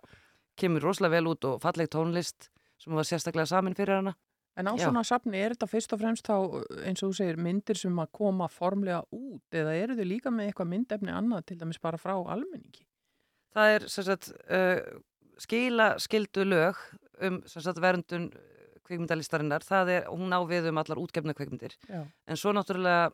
kemur rosalega vel út og falleg tónlist sem var sérstaklega samin fyrir hana. En á Já. svona safni er þetta fyrst og fremst þá eins og þú segir myndir sem að koma formlega út eða eru þau líka með eitthvað myndefni annað til dæmis bara frá almenningi? Það er sagt, uh, skila skildu lög um sagt, verndun kvikmyndalistarinnar. Það er, hún á við um allar útgefna kvikmyndir. Já. En svo náttúrulega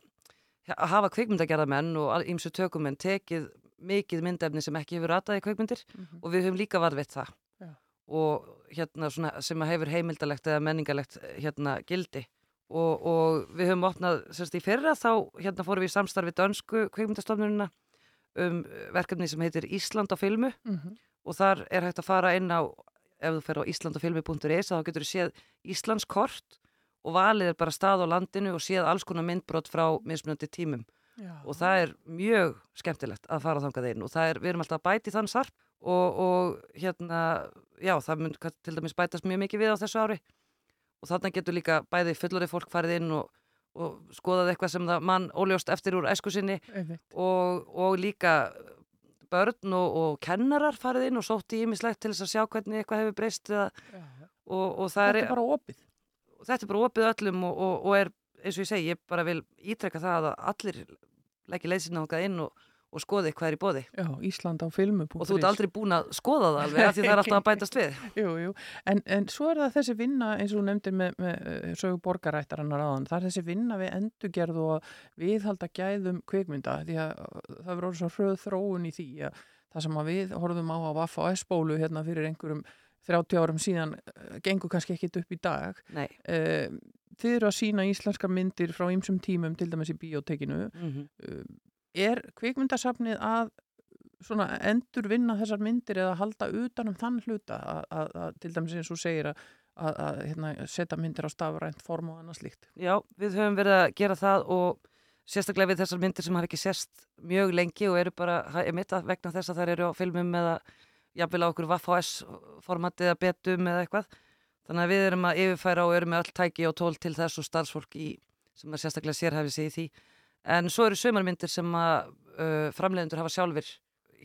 að hafa kvikmyndagerðamenn og ímsu tökumenn tekið mikið myndefni sem ekki hefur rataði kvikmyndir Mhm. og við höfum líka varðveitt það. Já. Og hérna svona sem að hefur heimildalegt eða menningalegt hérna gildi. Og, og við höfum opnað, sérst í fyrra þá hérna fórum við í samstarfi dönsku kvikmyndastofnunina um verkefni sem heitir Ísland á filmu Mhm. og þar er hægt að fara inn á ef þú fer á islandafilmi.is þá getur þú séð Íslands kort og valið er bara stað á landinu og séð alls konar myndbrot frá mismunandi tímum Já. og það er mjög skemmtilegt að fara þangað inn og það er, við erum alltaf að bæti þann sarp og, og hérna, já, það mun til dæmis bætast mjög mikið við á þessu ári og þarna getur líka bæði fullorið fólk farið inn og, og skoðað eitthvað sem það mann óljóst eftir úr æsku sinni Einmitt. og, og líka börn og, og kennarar farið inn og sótti ímislegt til þess að sjá hvernig eitthvað hefur breyst og, og það Þetta er, er bara opið. þetta er bara opið öllum og, og, og er, eins og ég segi, ég bara vil ítrekka það að allir leggja leið sinna okkar inn og, og skoði hvað er í bóði. Já, Ísland á filmu.is Og þú ert aldrei búin að skoða það alveg af því það er alltaf að bætast við. Jú, jú, en, en svo er það þessi vinna eins og nefndir með, með eh, sögu borgarættarannar áðan, það er þessi vinna við endurgerð og viðhalda gæðum kvikmynda því að það verður orðið svo hröð þróun í því að það sem að við horfum á á Vaffa og S-bólu hérna fyrir einhverjum 30 árum síðan eh, gengur kannski ekkit upp í dag. Nei. Eh, Þið eru að sína íslenskar myndir frá ýmsum tímum til dæmis í bíótekinu. Mm Er kvikmyndasafnið að endur vinna þessar myndir eða halda utan um þann hluta að, að, að til dæmis eins og segir að, að, hérna, setja myndir á stafrænt form og annað slíkt. Já, við höfum verið að gera það og sérstaklega við þessar myndir sem hafa ekki sérst mjög lengi og eru bara, ég mitt að vegna þess að þær eru á filmum eða jafnvel á okkur VHS formati eða betum eða eitthvað. Þannig að við erum að yfirfæra og erum með öll tæki og tól til þess og starfsfólk í, sem að sérstaklega sérhæfi sig í því. En svo eru sömarmyndir sem að uh, framleiðendur hafa sjálfur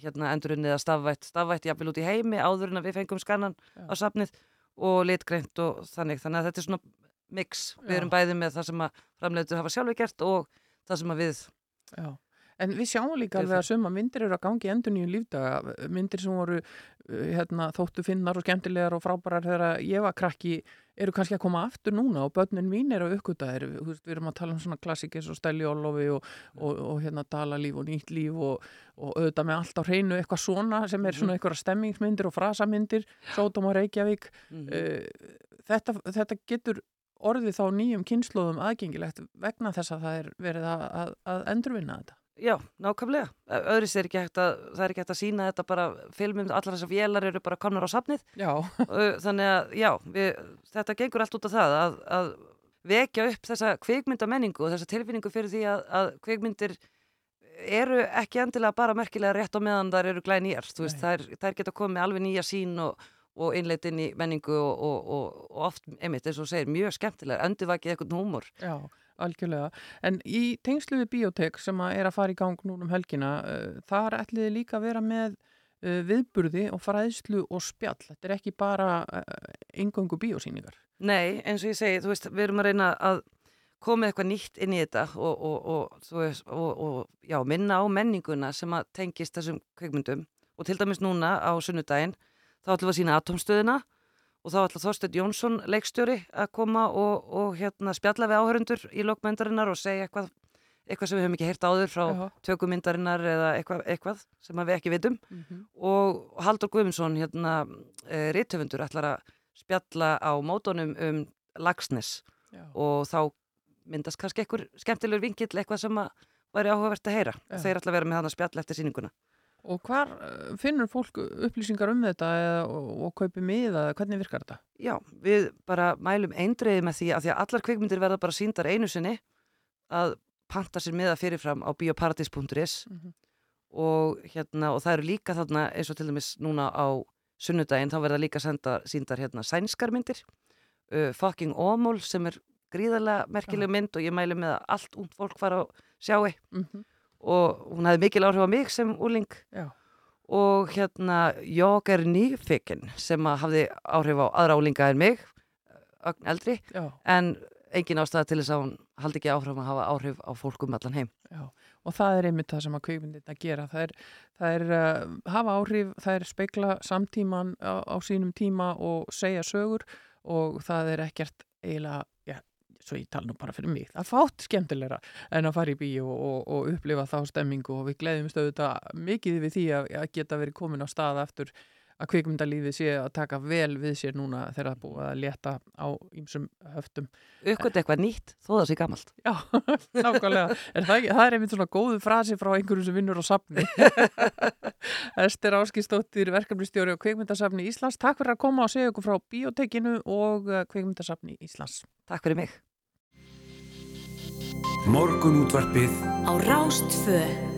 hérna endurinn eða stafvætt, stafvætt jafnvel út í heimi áður en að við fengum skannan Já. á safnið og litgreint og þannig. Þannig að þetta er svona mix. Við Já. erum bæði með það sem að framleiðendur hafa sjálfur gert og það sem að við Já. En við sjáum líka alveg að suma myndir eru að gangi endur nýju lífdaga, myndir sem voru uh, hérna, þóttu finnar og skemmtilegar og frábærar þegar ég var krakki eru kannski að koma aftur núna og börnin mín eru að uppgöta þeir, við erum að tala um svona klassikis og Stæli Ólofi og, og, og hérna Dalalíf og Nýtt líf og, og auðvitað með allt á hreinu eitthvað svona sem er svona eitthvað stemmingsmyndir og frasamyndir, Sódóm og Reykjavík. Uh, þetta, þetta getur orðið þá nýjum kynnslóðum aðgengilegt vegna þess að það er verið að, að, að endurvinna þetta. Já, nákvæmlega. Öðris er ekki hægt að, það er ekki hægt að sína þetta bara filmum, allar þessar vélar eru bara komnar á safnið. Já. Þannig að, já, við, þetta gengur allt út af það að, að vekja upp þessa kvikmyndamenningu og þessa tilfinningu fyrir því að, að kvikmyndir eru ekki endilega bara merkilega rétt á meðan þær eru glæð nýjar. Þú veist, þær, þær geta komið alveg nýja sín og, og innleitt inn í menningu og, og, og, oft, einmitt, eins og segir, mjög skemmtilega, endurvakið eitthvað húmor. Já, algjörlega. En í tengslu við biotek sem að er að fara í gang núna um helgina, uh, þar ætliði líka að vera með uh, viðburði og fræðslu og spjall. Þetta er ekki bara uh, engöngu biosýningar. Nei, eins og ég segi, þú veist, við erum að reyna að koma eitthvað nýtt inn í þetta og, og, og, veist, og já, minna á menninguna sem að tengist þessum kveikmyndum og til dæmis núna á sunnudaginn þá ætlum við að sína atomstöðina og þá ætlum Þorsteinn Jónsson leikstjóri að koma og, og hérna spjalla við áhörundur í lokmyndarinnar og segja eitthvað, eitthvað sem við höfum ekki heyrt áður frá Já. tökumyndarinnar eða eitthvað, eitthvað sem við ekki vitum Mhm. og Haldur Guðmundsson hérna e, rithöfundur ætlar að spjalla á mótonum um Lagsnes og þá myndast kannski einhver skemmtilegur vingill eitthvað sem að væri áhugavert að heyra Já. þeir ætla að vera með hann að spjalla eftir sýninguna Og hvar uh, finnur fólk upplýsingar um þetta eða, og, og kaupi miða? Hvernig virkar þetta? Já, við bara mælum eindreiði með því að því að allar kvikmyndir verða bara síndar einu sinni að panta sér miða fyrirfram á bioparadis.is Mhm. og hérna og það eru líka þarna eins og til dæmis núna á sunnudaginn þá verða líka senda, síndar hérna sænskarmyndir uh, Fucking Ómól sem er gríðarlega merkileg mynd og ég mæli með að allt ung fólk fara og sjáu Mhm. Og hún hefði mikil áhrif á mig sem úling Já. og hérna Jók er nýfikinn sem hafði áhrif á aðra úlinga en mig ögn eldri Já. en engin ástæða til þess að hún haldi ekki áhrif að hafa áhrif á fólk um allan heim Já, og það er einmitt það sem að kveikmyndin að gera. Það er, það er uh, hafa áhrif, það er speikla samtíman á, á sínum tíma og segja sögur og það er ekkert eiginlega, svo ég tala nú bara fyrir mig, það fátt skemmtilegra en að fara í bíó og, og upplifa þá stemmingu og við gleðum stöðuta mikið við því að, að geta verið komin á stað aftur að kveikmyndalífið sé að taka vel við sér núna þegar það búið að leta á ýmsum höftum. Uppgöt eitthvað nýtt, þó það sé gamalt. Já, nákvæmlega. Er það, það er einmitt svona góðu frasi frá einhverjum sem vinnur á safni. Ester Áskistóttir, verkefnistjóri á Kveikmyndasafni Íslands. Takk fyrir að koma og segja okkur frá Bíotekinu og eh, Kveikmyndasafni Íslands. Takk fyrir mig. Morgun útvarpið Á Rástfö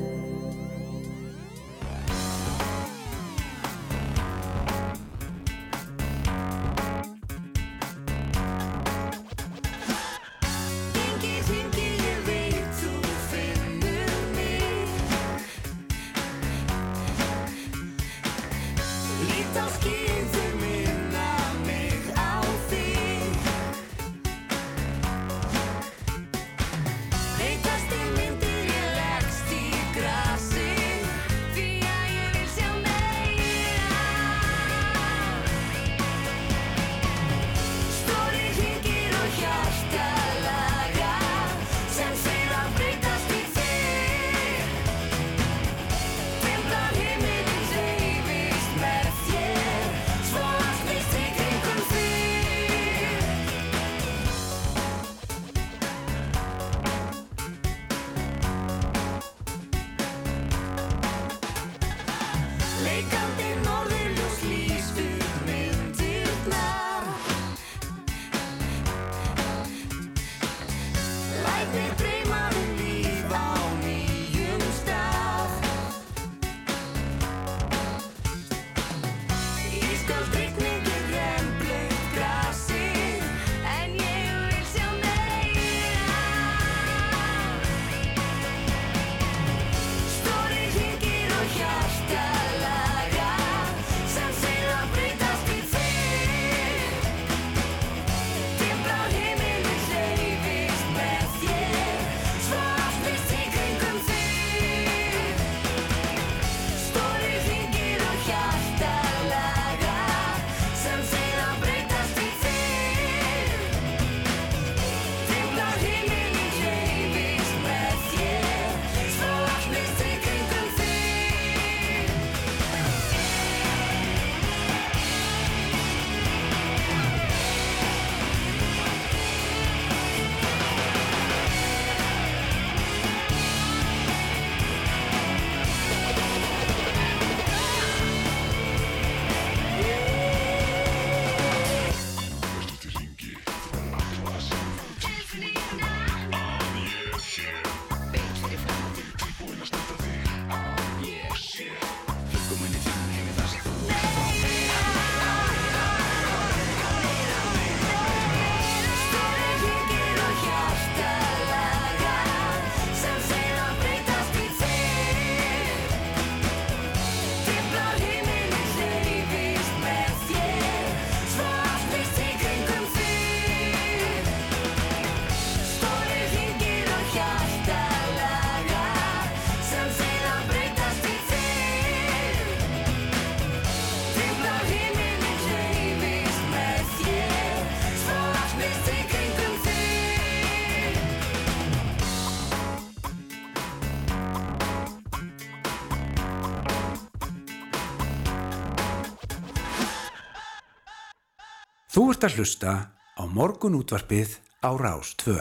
Þú ert að hlusta á morgun útvarpið á Rás 2.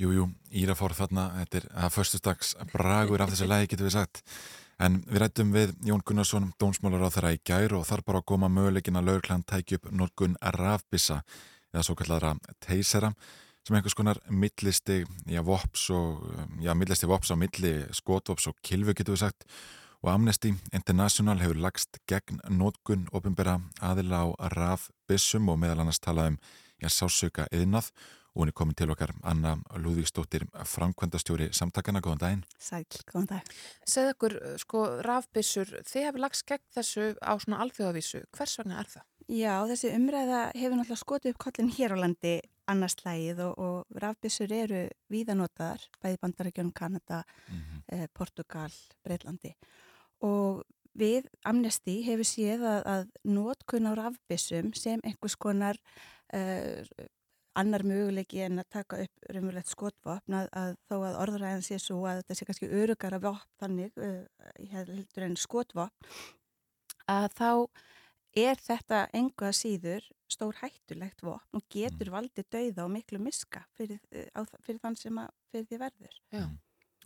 Jú, jú, Íra fór þarna, þetta er að föstustags bragur af þessu lagi getur við sagt. En við rættum við Jón Gunnarsson, dómsmálar á þeirra í gær og þar bara að góma möguleikin að laurklan tæki upp Norgun rafbissa eða svo kallara teisera sem er einhvers konar millisti, já, vops og, já, millisti vops á milli skotvops og kilvu getur við sagt og Amnesty International hefur lagst gegn nótkun ofinbera aðila á rafbissum og meðal annars talað um já, sásauka yðnað og hún er komin til okkar Anna Lúðvíksdóttir framkvæmdastjóri samtakana, góðan daginn Sæl, góðan dag. Segð okkur, sko, rafbyssur, þið hefur lagst gegn þessu á svona alþjóðavísu. Hvers vegna er það? Já, þessi umræða hefur náttúrulega skotið upp kollin hér á landi annars slægið og, og rafbyssur eru víðanotaðar, bæði bandarækjunum Kanada, eh, Portugal, Breitlandi og við Amnesty hefur séð að, að notkun á rafbyssum sem einhvers konar uh, annar möguleiki en að taka upp raunverulegt skotvopn að, að þó að orðræðan sé svo að þetta sé kannski örugara vopn þannig uh, heldur en skotvopn að þá er þetta enga síður stór hættulegt vopn og getur valdið dauða og miklu miska fyrir, uh, á, fyrir þann sem að fyrir því verður. Já.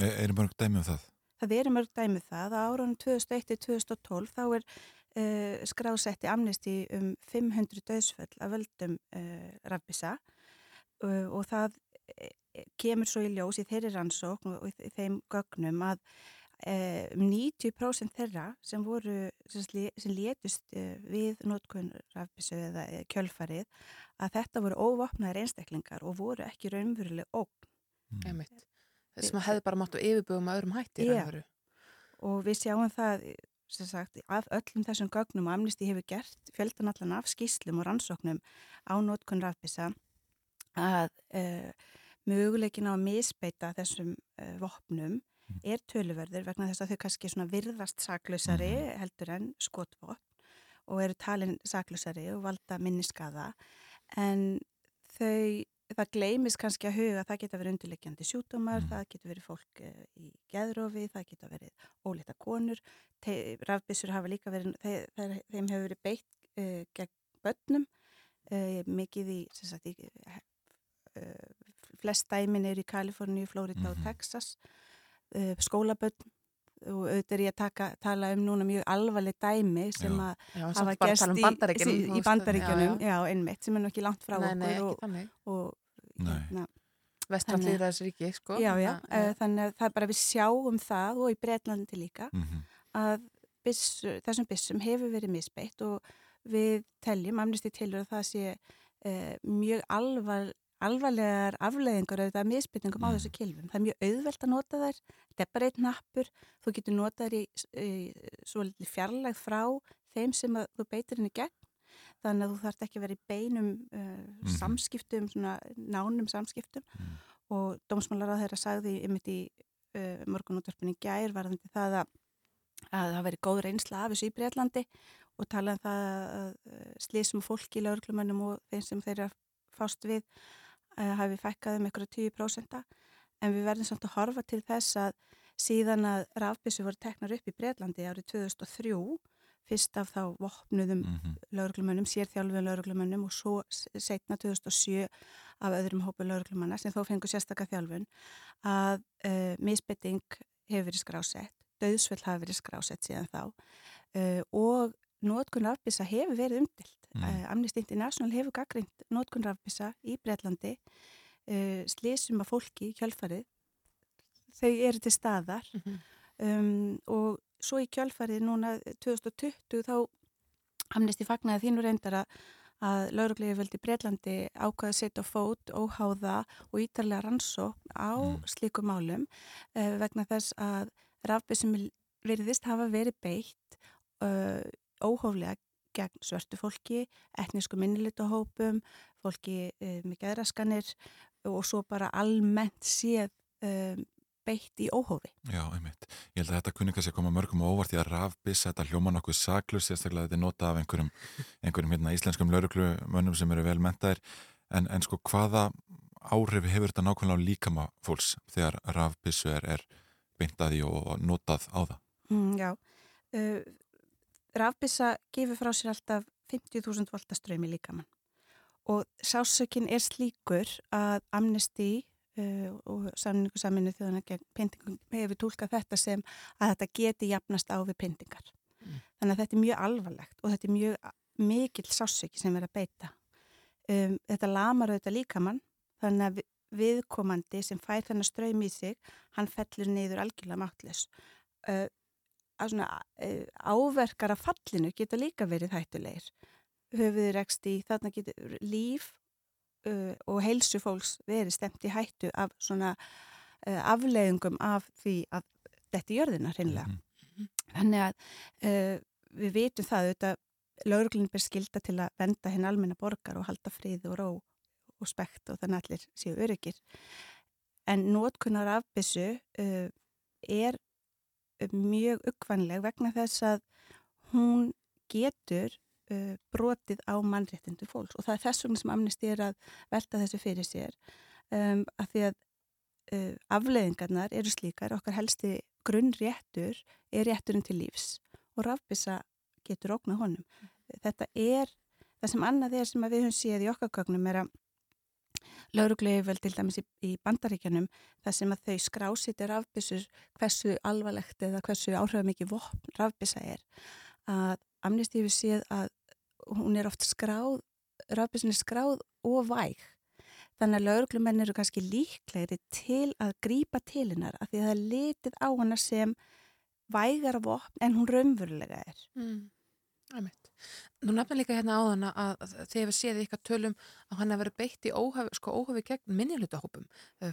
Er, er mörg dæmi um það? Það eru mörg dæmið það. Að árunum 2001-2012 þá er uh, skrásetti amnesti um 500 döðsföll af völdum uh, rafbissa uh, og það eh, kemur svo í ljós í þeirri rannsókn og í þeim gögnum að eh, um 90% þeirra sem voru sem, sem létust eh, við notkun rafbissu eða eh, kjölfarið að þetta voru óvopnaðir einstaklingar og voru ekki raunveruleg ógn. Einmitt. Sem hefði bara mátt á yfirbugum að öðrum hætti. raun og við sjáum það sem sagt, af öllum þessum gögnum og Amnesty hefur gert fjöldan allan af skýslum og rannsóknum á nótkun rafbissa að uh, möguleikin á að misbeita þessum uh, vopnum er töluverður vegna þess að þau kannski svona virðast saklausari heldur en skotvopn og eru talin saklausari og valda minniskaða en þau það gleymis kannski að huga að það geta verið undirleikjandi sjúdómar, það geta verið fólk uh, í geðrofi, það geta verið ólita konur, rafbissur hafa líka verið, þeir, þeir, þeim hefur verið beitt uh, gegn börnum uh, mikið í, sem sagt, í uh, flest dæmin eru í Kaliforníu, Florida og Texas uh, skólabörn og auðvitað er ég að taka, tala um núna mjög alvarleg dæmi sem Já. að Já, hafa tala um í, í, bandaríkjunum, já, já, einmitt, sem er nú ekki langt frá Nei, okkur nei, og, og. Hérna, lýðræðisríki, sko. Já, já, Þannig að- uh, þannig að það er bara við sjáum það og í Breitlandi líka Mhm. að byssu, þessum byssum hefur verið misbeitt og við teljum, amnesti tilur að það sé uh, mjög alvar, alvarlegar afleiðingar auðvitað misbytningum á þessu kilfum. Það er mjög auðvelt að nota þær, þetta er bara einn nappur, þú getur notað þær í, í svo litli fjarlægð frá þeim sem að þú beitir henni gegn þannig að þú þarft ekki að vera í beinum uh, samskiptum, svona nánum samskiptum. Og dómsmálar á þeirra sagði ymitt í uh, morgunútvarpinni gær varðandi það að, að það veri góð reynsla af þessu í Breitlandi og tala um það að uh, slísum fólki í lauruglumönnum og þeim sem þeirra fást við uh, hafi fækkað um einhverja 10% en við verðum samt að horfa til þess að síðan að rafbissu voru teknar upp í Breitlandi árið 2003 fyrst af þá vopnuðum mm lauruglumönnum, sérþjálfum lauruglumönnum og svo s- seinna 2007 af öðrum hópu lauruglumanna sem þó fengur sérstaka þjálfun að uh, misbetting hefur verið skrásett, döðsvöld hafi verið skrásett síðan þá uh, og nótkun rafbissa hefur verið umdilt. Mm. Uh, Amnesty International hefur gaggrind nótkun rafbissa í Breitlandi uh, slísum að fólki í kjölfarið þau eru til staðar um, og svo í kjölfarið núna 2020 þá Amnesty fagnaði þínu reyndar að að lauruglegi veldi Breitlandi ákvaði að setja fót óháða og ítarlega rannsókn á slíku málum uh, vegna þess að rafbissum virðist hafa verið beitt uh, óhóflega gegn svörtu fólki, etnísku minnilitahópum, fólki uh, með geðraskanir og svo bara almennt séð um, beitt í óhófi. Já, einmitt. Ég held að þetta kunni kannski að koma mörgum á óvart því að rafbiss, þetta hljóma nokkuð saklus, sérstaklega þetta er notað af einhverjum, einhverjum hérna, íslenskum lauruglumönnum sem eru vel mentaðir, en, en sko hvaða áhrif hefur þetta nákvæmlega á líkama fólks þegar rafbissu er, er beintaði og notað á það? Mm, já, uh, rafbissa gefur frá sér alltaf 50.000 voltaströmi líkamann og sásökin er slíkur að Amnesty uh, og samningu saminu þjóðana gegn pyntingum hefur tólkað þetta sem að þetta geti jafnast á við pyntingar. Þannig að þetta er mjög alvarlegt og þetta er mjög mikill sásöki sem er að beita. Um, þetta lamar auðvitað líkamann þannig að vi- viðkomandi sem fær þennan ströym í sig, hann fellur niður algjörlega máttlis. Uh, að svona uh, áverkar af fallinu geta líka verið hættulegir. Höfuður ekst í þarna getur líf uh, og heilsu fólks verið stemt í hættu af svona uh, afleiðingum af því að þetta er jörðina hreinlega. Þannig að uh, við vitum það auðvitað lauruglun ber skilda til að venda henn almenna borgar og halda frið og ró og spekt og þannig allir séu öryggir. En nótkunnar afbissu er mjög uggvanleg vegna þess að hún getur uh, brotið á mannréttindu fólks og það er þess vegna sem amnesti er að velta þessu fyrir sér um, að því að uh, afleiðingarnar eru slíkar, okkar helsti grunnréttur er rétturinn til lífs og rafbissa getur ógna honum. Þetta er, það sem annað er sem við höfum séð í okkar gögnum er að laurugleifvel til dæmis í, í bandaríkjanum þar sem að þau skrásitir rafbissur hversu alvarlegt eða hversu áhrifamikið vopn rafbissa er að amnesty hefur séð að hún er oft skráð, rafbissin er skráð og væg Þannig að lauruglumenn eru kannski líklegri til að grípa til hennar af því að það er litið á hana sem vægara vopn en hún raunverulega er. Mm. Nú nefnir líka hérna á hana að þið hefur séð ykkar tölum að hann hefur verið beitt í óhafi, sko, óhafi gegn minnilutahópum.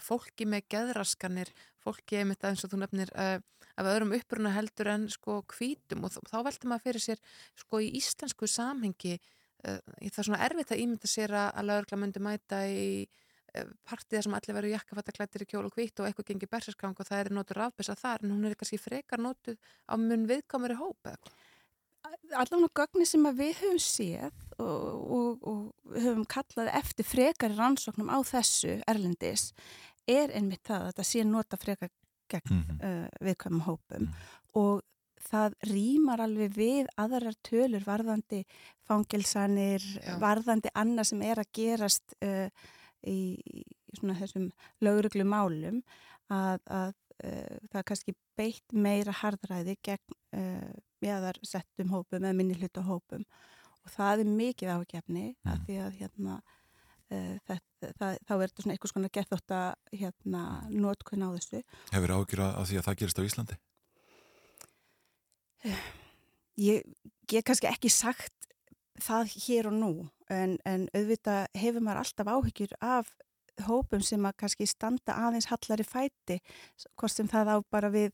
Fólki með geðraskanir, fólki með það eins og þú nefnir uh, af öðrum uppruna heldur en sko hvítum og þá, veldur maður fyrir sér sko í íslensku samhengi uh, það er svona erfitt að ímynda sér að, að laurugla myndi mæta í partiða sem allir verður jakkafattaklættir í kjól og hvít og eitthvað gengir berserskang og það er notur rafbissa þar en hún er kannski frekar notuð á mun viðkomari hóp eða eitthvað. Allavega gögni sem að við höfum séð og, og, og höfum kallað eftir frekari rannsóknum á þessu erlendis er einmitt það að þetta sé nota frekar gegn mm -hmm. uh, viðkvæmum hópum og það rýmar alveg við aðrar tölur varðandi fangelsanir, Já. varðandi annað sem er að gerast uh, í, í svona þessum lögruglu málum að, að uh, það er kannski beitt meira harðræði gegn uh, meðar settum hópum eða minni hluta hópum og það er mikið ágefni mm. að því að hérna uh, það, það, þá er þetta svona eitthvað svona gett að hérna notkun á þessu Hefur ágjur að því að það gerist á Íslandi? Ég get kannski ekki sagt það hér og nú en, en auðvitað hefur maður alltaf áhyggjur af hópum sem að kannski standa aðeins hallari fæti hvort sem það á bara við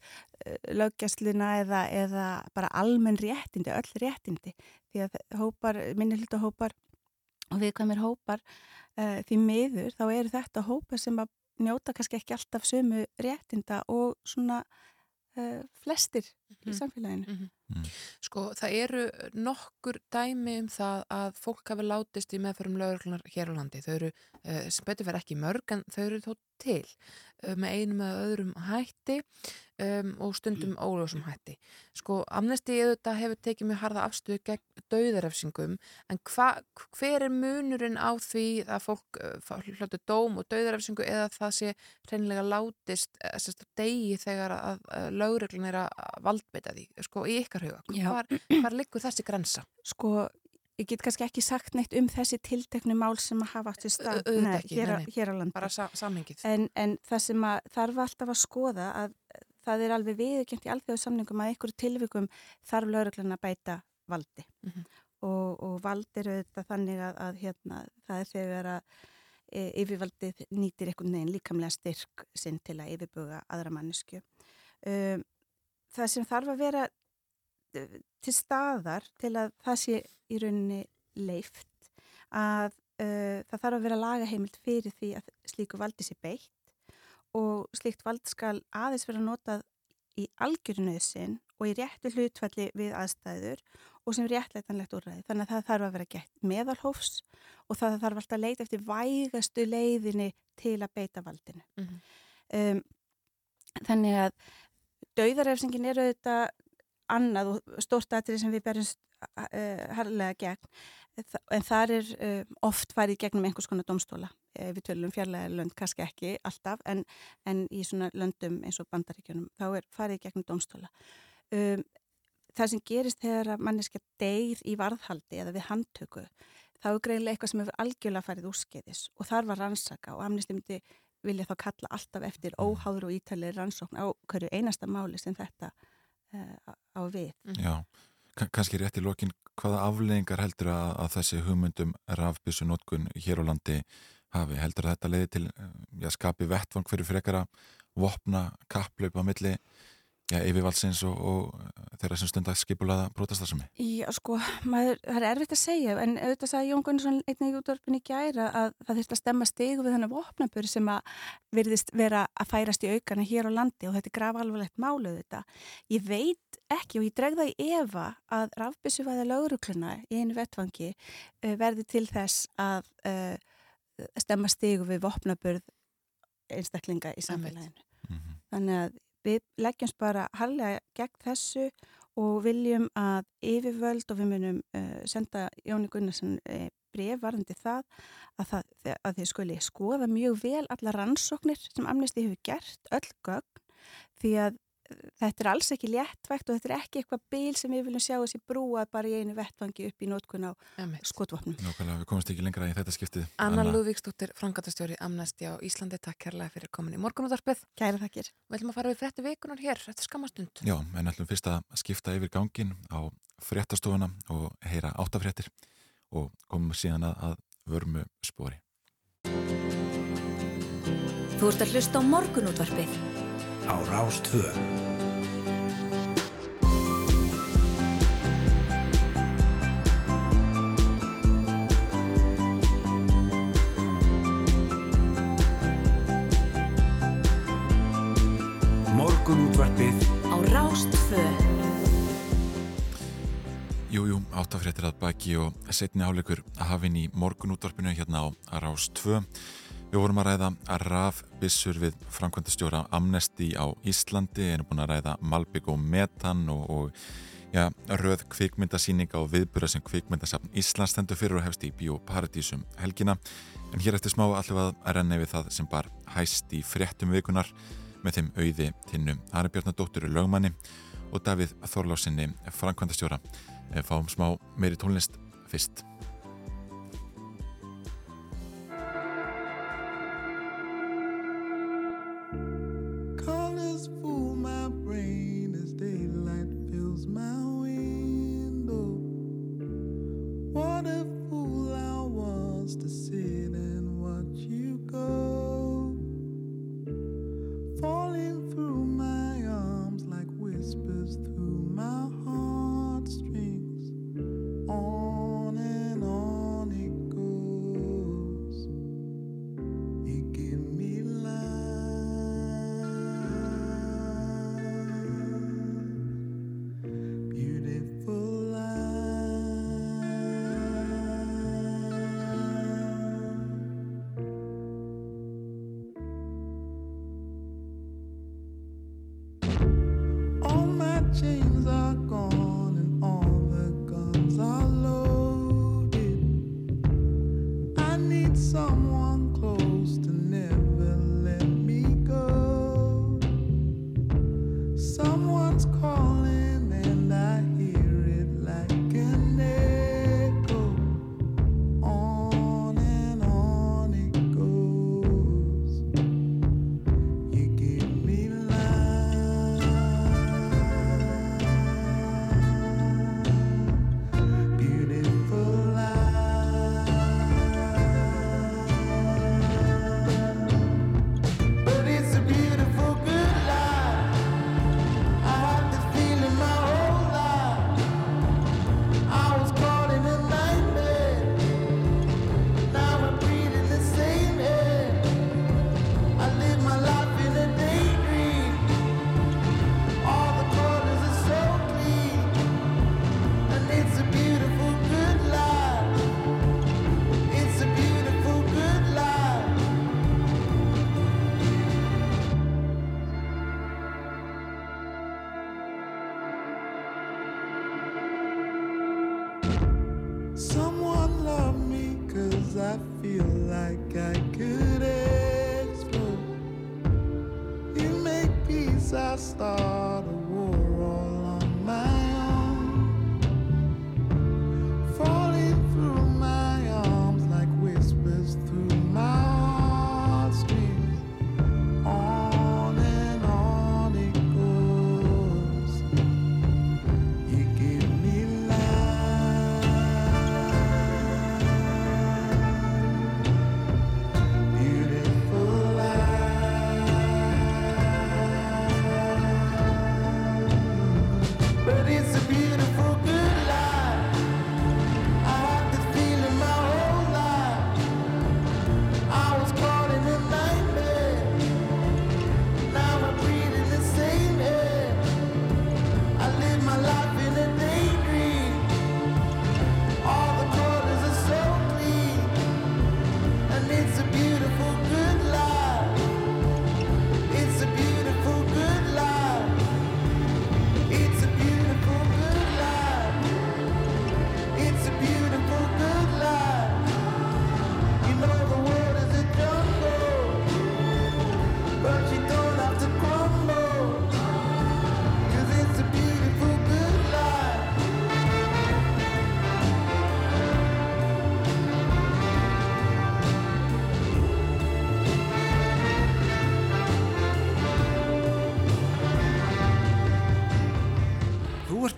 löggjastluna eða, eða bara almenn réttindi, öll réttindi. Því að hópar, minni hluta hópar og viðkvæmir hópar uh, því miður þá eru þetta hópar sem að njóta kannski ekki alltaf sömu réttinda og svona uh, flestir í samfélaginu. Sko, það eru nokkur dæmi um það að fólk hafi látist í meðförum lögurlunar hér á landi. Þau eru, uh, sem betur verið ekki mörg, en þau eru þó til uh, með einum eða öðrum hætti um, og stundum óljósum hætti. Sko, amnesti auðvitað hefur tekið mjög harða afstöðu gegn dauðarefsingum, en hva, hver er munurinn á því að fólk uh, hljótu dóm og dauðarefsingu eða það sé hreinlega látist uh, sérst, degi þegar að, að lögurlun er að valdbeita því, sko, í ykkar huga. Hvar, hvar liggur þessi grensa? Sko, ég get kannski ekki sagt neitt um þessi tilteknu mál sem að hafa átt í stað nei, ekki, hér, nei, nei. hér á landi. Bara sa samhengið. En, en það sem að þarf alltaf að skoða að það er alveg viðurkjönt í alþjóðu samningum að einhverju tilvikum þarf lauruglan að bæta valdi. Mhm. og, og vald er auðvitað þannig að, að hérna, það er þegar að e, yfirvaldið nýtir einhvern veginn líkamlega styrk sinn til að yfirbuga aðra mannesku. Um, það sem þarf að vera eh, til staðar til að það sé í rauninni leift að uh, það þarf að vera lagaheimild fyrir því að slíku valdi sé beitt og slíkt vald skal aðeins vera notað í algjörnöðsinn og í réttu hlutfalli við aðstæður og sem réttleitanlegt úrræði. Þannig að það þarf að vera gett meðalhófs og það þarf alltaf að leita eftir vægastu leiðinni til að beita valdinu. Mhm. um, þannig að dauðarefsingin er auðvitað annað og stórt atrið sem við berjumst uh, harlega gegn. En þar er uh, oft farið gegnum einhvers konar domstóla uh, við tölum fjarlæga lönd, kannski ekki alltaf en, en í svona löndum eins og bandaríkjunum, þá er farið gegnum domstóla um, það sem gerist þegar að manneskja deyr í varðhaldi eða við handtöku þá er greinlega eitthvað sem hefur algjörlega farið úrskeiðis og þar var rannsaka og amnesty myndi vilja þá kalla alltaf eftir óháður og ítalið rannsókn á hverju einasta máli sem þetta uh, á við. Já, Ka- kannski rétt í lokin, hvaða afleðingar heldur að, að þessi hugmyndum rafbyssu notkun hér á landi hafi? Heldur að þetta leiði til eh, já, skapi vettvang fyrir frekara vopna, kapplaup á milli já, yfirvaldsins og, og þeirra sem stundar skipulaða brotastarðsami? Já, sko, maður, það er erfitt að segja en auðvitað sagði Jón Gunnarsson einnig í útvarpinni í gæra að það þurfti að stemma stigu við þannig vopnabur sem að virðist vera að færast í aukana hér á landi og þetta er graf alvarlegt máluð þetta. Ég veit ekki og ég dreg það í efa að rafbyssuvæða laurukluna í einu vettvangi uh, verði til þess að uh, stemma stigu við vopnaburð einstaklinga í samfélaginu. Þannig að við leggjumst bara harlega gegn þessu og viljum að yfirvöld og við munum uh, senda Jóni Gunnarsson uh, bref varðandi það að, það að þið skuli skoða mjög vel alla rannsóknir sem Amnesty hefur gert, öll gögn, því að þetta er alls ekki léttvægt og þetta er ekki eitthvað bíl sem við viljum sjá þessi brúa bara í einu vettvangi upp í nótkun á skotvopnum. Nákvæmlega, við komumst ekki lengra í þetta skiptið. Anna Lúðvíksdóttir, frangatastjóri Amnesty á Íslandi, takk kærlega fyrir komin í morgunúðarpið. Kæra takkir. Við ætlum að fara við frétti vikunar hér, þetta er skamastund. Já, en ætlum fyrst að skipta yfir gangin á fréttastofuna og heyra áttafréttir og komum síðan að, að vörmu spori. Þú ert að hlusta á morgunútvarpið. Á Rástvö. Morgunútvarpið Á Rástvö. Jú, jú, áttafréttir að baki og setni áleikur að hafinn í morgunútvarpinu hérna á Rás 2. Við vorum að ræða að rafbissur við framkvæmdastjóra Amnesty á Íslandi, erum búin að ræða Malbygg og Metan og, og ja, röð kvikmyndasýninga og viðbura sem kvikmyndasafn Íslands stendur fyrir og hefst í Bíóparadísum helgina. En hér eftir smá allir að renna við það sem bar hæst í fréttum vikunar með þeim auði tinnu Ari Bjarnadóttur lögmanni og Davíð Þorlásinni framkvæmdastjóra. Fáum smá meiri tónlist fyrst. What a fool I was to sit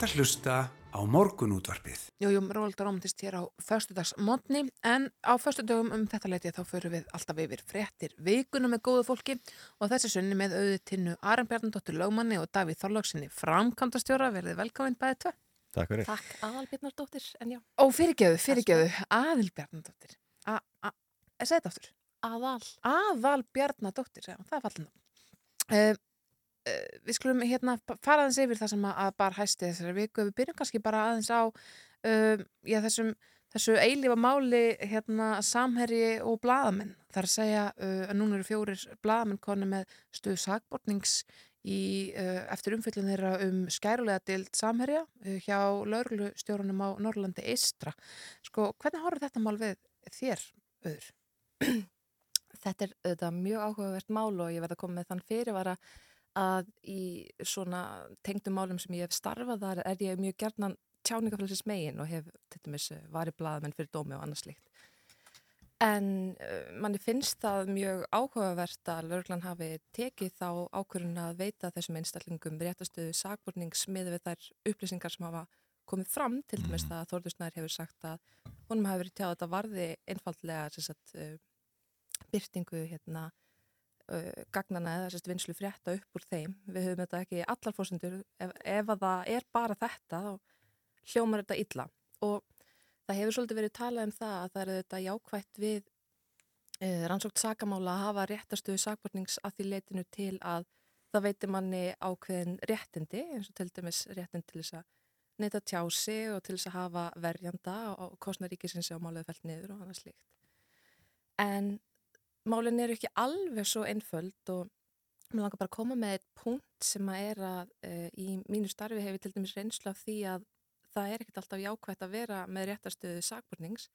að hlusta á morgunútvarpið. Jú, jú, Róvaldur Rómantist hér á föstudagsmotni en á föstudögum um þetta leiti þá förum við alltaf yfir fréttir vikuna með góðu fólki og þessi sunni með auðutinnu Aran Bjarnadóttir Lögmanni og Davíð Þorlóksinni framkvæmdastjóra verðið velkomin bæði tvö. Takk fyrir. Takk, aðalbyrnardóttir, en já. Ó, fyrirgeðu, fyrirgeðu, Aðil Bjarnadóttir. A, a, ég segi þetta aftur. Aðal. Aðal Bjarnadóttir, já, það er fallin. Uh, uh, við skulum hérna fara aðeins yfir það sem að, bar hæsti þessari viku. Við byrjum kannski bara aðeins á uh, já, þessum, þessu eilífa máli hérna, samherji og blaðamenn. Það er að segja uh, að núna eru fjórir blaðamenn konu með stuðu sagbortnings í, uh, eftir umfyllun þeirra um skærulega dild samherja uh, hjá lauruglustjórunum á Norrlandi Eistra. Sko, hvernig horfður þetta mál við þér, auður? Þetta er auðvitað mjög áhugavert mál og ég verð að koma með þann fyrirvara að í svona tengdum málum sem ég hef starfað þar er ég mjög gerðnan tjáningafélagsis megin og hef til dæmis eh, varið blaðamenn fyrir dómi og annað slíkt. En uh, manni finnst það mjög áhugavert að lauruglan hafi tekið þá ákvörðun að veita þessum einstaklingum réttastöðu sakbornings með við þær upplýsingar sem hafa komið fram, til dæmis það að Þórðursnær hefur sagt að honum hafi verið tjáð að þetta varði einfallega sagt, uh, byrtingu hérna, gagnana eða sérst, vinslu frétta upp úr þeim. Við höfum þetta ekki allar fórsendur. Ef, ef að það er bara þetta, þá hljómar þetta illa. Og það hefur svolítið verið talað um það að það er þetta jákvætt við uh, rannsókt sakamála að hafa réttastuðu sakbornings að því leitinu til að það veitir manni ákveðin réttindi, eins og til dæmis réttind til þess að neyta tjási og til þess að hafa verjanda og kostnaríkisins á máliðu fælt niður og annað slíkt. En málinn eru ekki alveg svo einföld og mér langar bara að koma með eitt punkt sem að er að uh, í mínu starfi hefur til dæmis reynslu af því að það er ekkert alltaf jákvægt að vera með réttastöðu sakbornings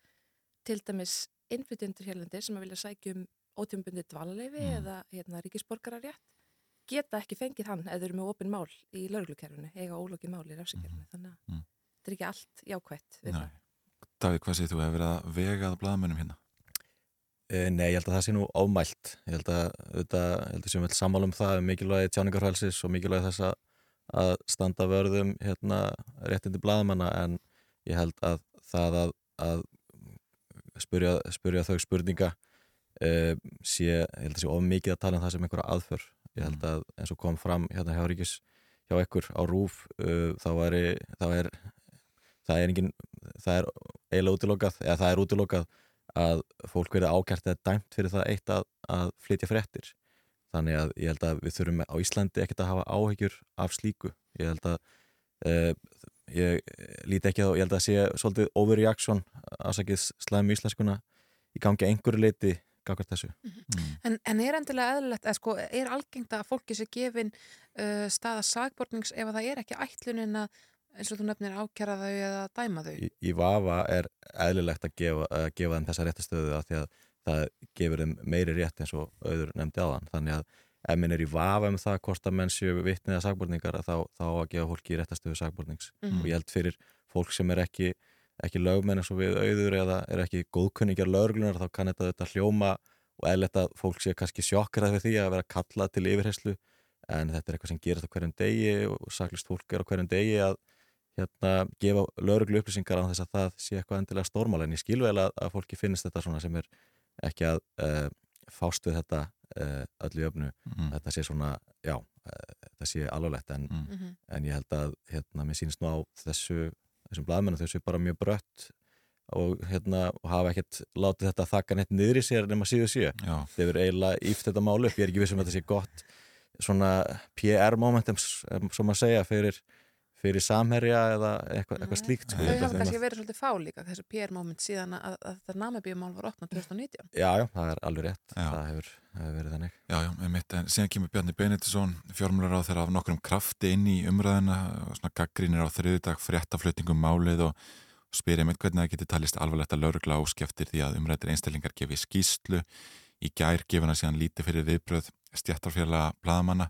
til dæmis innflytjendur hérlendir sem að vilja sækja um ótjömbundi dvalarleifi eða hérna, ríkisborgararétt geta ekki fengið hann eða eru með opin mál í lauruglukerfinu, eiga ólokið mál í rafsikerfinu, þannig að Mm. þetta er ekki allt jákvætt við Nei. Davíð, hvað segir þú hefur verið að vegað blaðmönnum hérna? Eh, Nei, ég held að það sé nú ámælt. Ég held að, auðvitað, ég held að sem við sammála um það um mikilvægi tjáningarhælsis og mikilvægi þess að, að standa vörðum hérna, réttindi blaðmanna en ég held að það að, að spurja, spurja þau spurninga uh, sé, ég held að sé of mikið að tala um það sem einhverja aðför. Ég held að eins og kom fram hérna hjá Ríkis hjá ekkur á rúf uh, þá væri, það er það er engin, það er eiginlega útilokað, eða það er útilokað að fólk verið ákært eða dæmt fyrir það eitt að, að flytja fréttir. Þannig að ég held að við þurfum á Íslandi ekkert að hafa áhyggjur af slíku. Ég held að uh, ég líti ekki þá, ég held að sé svolítið overreaction afsakið slæðum íslenskuna í gangi einhverju leiti gangast þessu. En, en er endilega eðlilegt, eða sko, er algengt að fólki sé gefin uh, staða sagbornings ef að það er ekki ætlunin að eins og þú nefnir ákjara þau eða dæma þau? í, í vafa er eðlilegt að gefa, að gefa þeim þessa réttastöðu af því að það gefur þeim meiri rétt eins og auður nefndi áðan þannig að ef minn er í vafa um það hvort að menn séu vitnið að sagborningar þá, þá að gefa fólki réttastöðu sagbornings Mhm. og ég held fyrir fólk sem er ekki ekki lögmenn eins og við auður eða er ekki góðkunningjar löglunar þá kann þetta þetta hljóma og eðlilegt að fólk sé kannski sjokkrað við því að vera kallað til yfirherslu en þetta er eitthvað sem gerist á hverjum degi og saklist fólk er á hverjum degi að hérna, gefa lauruglu upplýsingar á þess að það sé eitthvað endilega stórmál en ég skil vel að, að fólki finnst þetta svona sem er ekki að uh, fást við þetta uh, öllu jöfnu Mhm. þetta sé svona, já, uh, þetta sé alvarlegt en, Mhm. en ég held að hérna, mér sýnist nú á þessu þessum blaðmennu þau séu bara mjög brött og hérna og hafa ekkert látið þetta þakka neitt niður í sér nema síðu Já. þeir eru eiginlega íft þetta mál upp ég er ekki vissum að þetta sé gott svona PR momentum sem maður segja fyrir, fyrir samherja eða eitthvað, eitthvað slíkt sko. Þau hafa kannski verið svolítið fá líka þessi PR-moment síðan að, að þetta namibíumál var opnað 2019. Já, já, það er alveg rétt. Það hefur, hefur verið þannig. Já, já, með mitt, en síðan kemur Bjarni Benediktsson fjármjölar á þeirra af nokkrum krafti inn í umræðina og svona gaggrínir á þriðudag fréttaflutningum málið og spyrir einmitt hvernig það getur talist alvarlegt að laurugla áskeftir því að umræðir einstaklingar gefi skýslu í gær gefuna síðan lítið fyrir viðbröð stjættarfélaga blaðamanna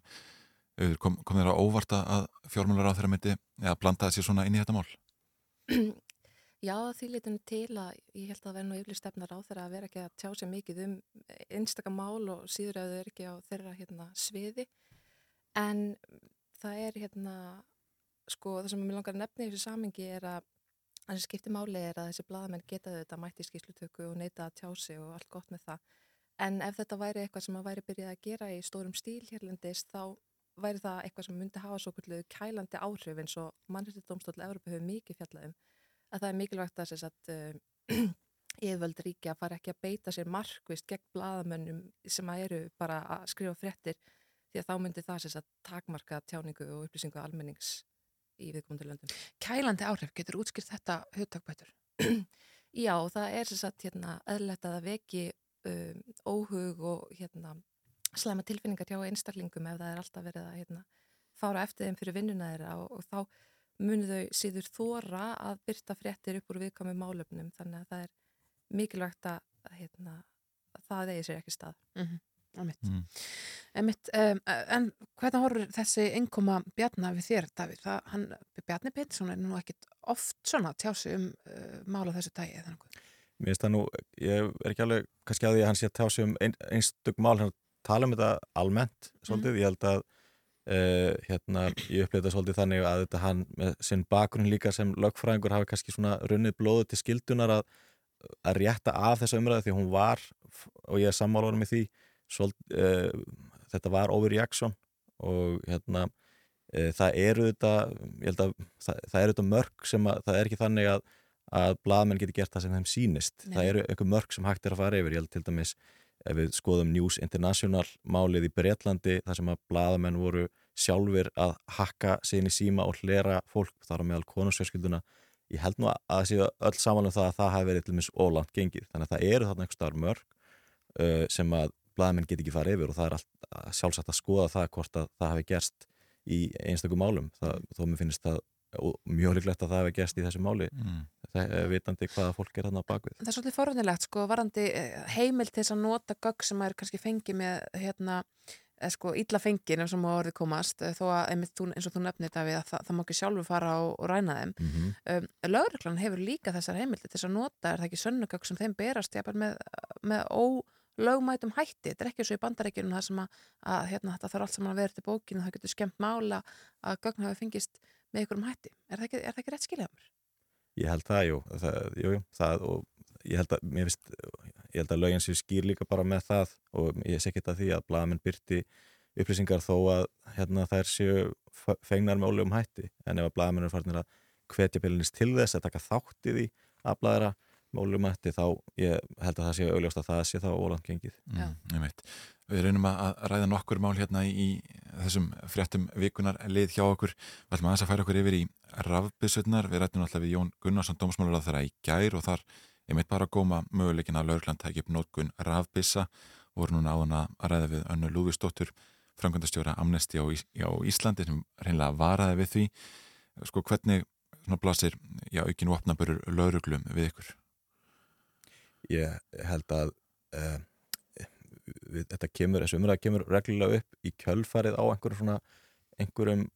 Kom, kom þeirra óvart að fjármjölar á þeirra myndi eða blandaði sér svona inn í þetta mál? Já, því litinu til að ég held að það verði nú yfirlega stefnar á þeirra að vera ekki að tjá sér mikið um einstaka mál og síður að þau eru ekki á þeirra hérna, sviði en það er hérna sko það sem ég langar að nefna í þessu samingi er að það sem skiptir máli er að þessi blaðamenn geta þetta mætti skýrslutöku og neita að tjá sig og allt gott með það en ef þetta væri eitthvað sem að væri byrjað að gera í stórum stíl hérlendist þá væri það eitthvað sem myndi hafa svo kvöldu kælandi áhrif eins og domstóll Európa hefur mikið fjallað um að það er mikilvægt að uh, yfirvöld ríkja fara ekki að beita sér markvist gegn blaðamönnum sem að eru bara að skrifa fréttir því að þá myndi það þess að takmarka tjáningu og upplýsingu almennings í viðkomandi löndum. Kælandi áhrif, getur útskýrt þetta hugtakbætur? Já, það er þess að hérna, eðlilegt að það veki um, óhug og hérna, slæma tilfinningar hjá einstaklingum ef það er alltaf verið að hérna, fára eftir þeim fyrir vinnuna þeirra og, og þá munu þau síður þóra að byrta fréttir upp úr viðkvæmi málöfnum þannig að það er mikilvægt að, hérna, að það eigi sér ekki stað. Mm -hmm. Emitt. Mm. Emitt, um, en hvernig horfur þessi innkoma Bjarnar við þér, Davíð? Bjarni Pettersson er nú ekkit oft svona tjási um uh, mála þessu dagi eða einhver. Mér finnst það nú, ég er ekki alveg kannski að því að hann sé að tjá sig um ein, einstök mál, hann tala um þetta almennt svolítið, ég held að uh, hérna, ég upplifði þetta svolítið þannig að þetta hann með sinn bakgrunn líka sem lögfræðingur hafi kannski svona runnið blóðu til skildunar að, að rétta af þessa umræðu því hún var, og ég er sammálaður með því, svolítið, uh, þetta var overreaction og hérna uh, það eru þetta, ég held að það, það eru þetta mörg sem að, það er ekki þannig að að blaðmenn geti gert það sem þeim sýnist. Nei. það eru einhver mörg sem hægt er að fara yfir ég held til dæmis ef við skoðum News International málið í Breitlandi þar sem að blaðamenn voru sjálfur að hakka inn í síma og hlera fólk þar á meðal konusverskilduna ég held nú að það séu öll saman um það að það hafi verið til dæmis ólant gengið. Þannig að það eru þarna einhver starf mörg uh, sem að blaðmenn get ekki fara yfir og það er allt sjálfsagt að skoða það hvort að það hafi gerst í einstakum málum. Það, þó mér finnst það og mjög líklegt að það hefði gerst í þessu máli. Mm. Er vitandi hvaða fólk er þarna á bakvið Það er svolítið forvöndilegt, sko, varandi eh, heimil til þess að nota gögg sem er kannski fengið með, hérna, eða sko, illa fengið sem á orðið komast, eh, þó að eins og þú nefnir þetta við að það, það má ekki sjálfur fara og, og ræna þeim. mm -hmm. Um, Lögreglan hefur líka þessar heimildi til þess að nota, er það ekki sönnugögg sem þeim berast, jafnvel með, með ólögmætum hætti. Þetta er ekki svo í bandarækjunum það sem að, að hérna, þetta þarf allt saman að vera til bókinu, það getur skemmt mála að gögn hafi fengist með ykkurum hætti. Er það ekki, er það ekki rétt skiljaðum? Ég held það, jú, það, jú, jú það og ég held að, mér finnst, ég held að lögin sér skýr líka bara með það og ég sé ekki þetta því að blaðamenn byrti upplýsingar þó að hérna, þær séu fengnar með ólegum hætti. En ef að blaðamenn eru farinir að hvetja bílinist til þess að taka þáttið í að blaðra hætti þá ég held að það sé augljóst að það sé þá ólant gengið. Mm, Við reynum að ræða nokkur mál hérna í þessum fréttum vikunar lið hjá okkur. Við ætlum aðeins að færa okkur yfir í rafbissutnar. Við rættum alltaf við Jón Gunnarsson, dómsmálur að þeirra í gær og þar er mitt bara að góma möguleikin að laurgland tækja upp nótgun rafbissa og voru núna áðan að ræða við önnu Lúvisdóttur, framkvæmdastjóra Amnesty á, Ís á Íslandi sem reynlega varaði við því. sko hvernig svona blasir já, aukin vopnaburur lauruglum við ykkur? Ég held að uh, við, þetta kemur, þessu umræða kemur reglulega upp í kjölfarið á einhverjum svona einhverjum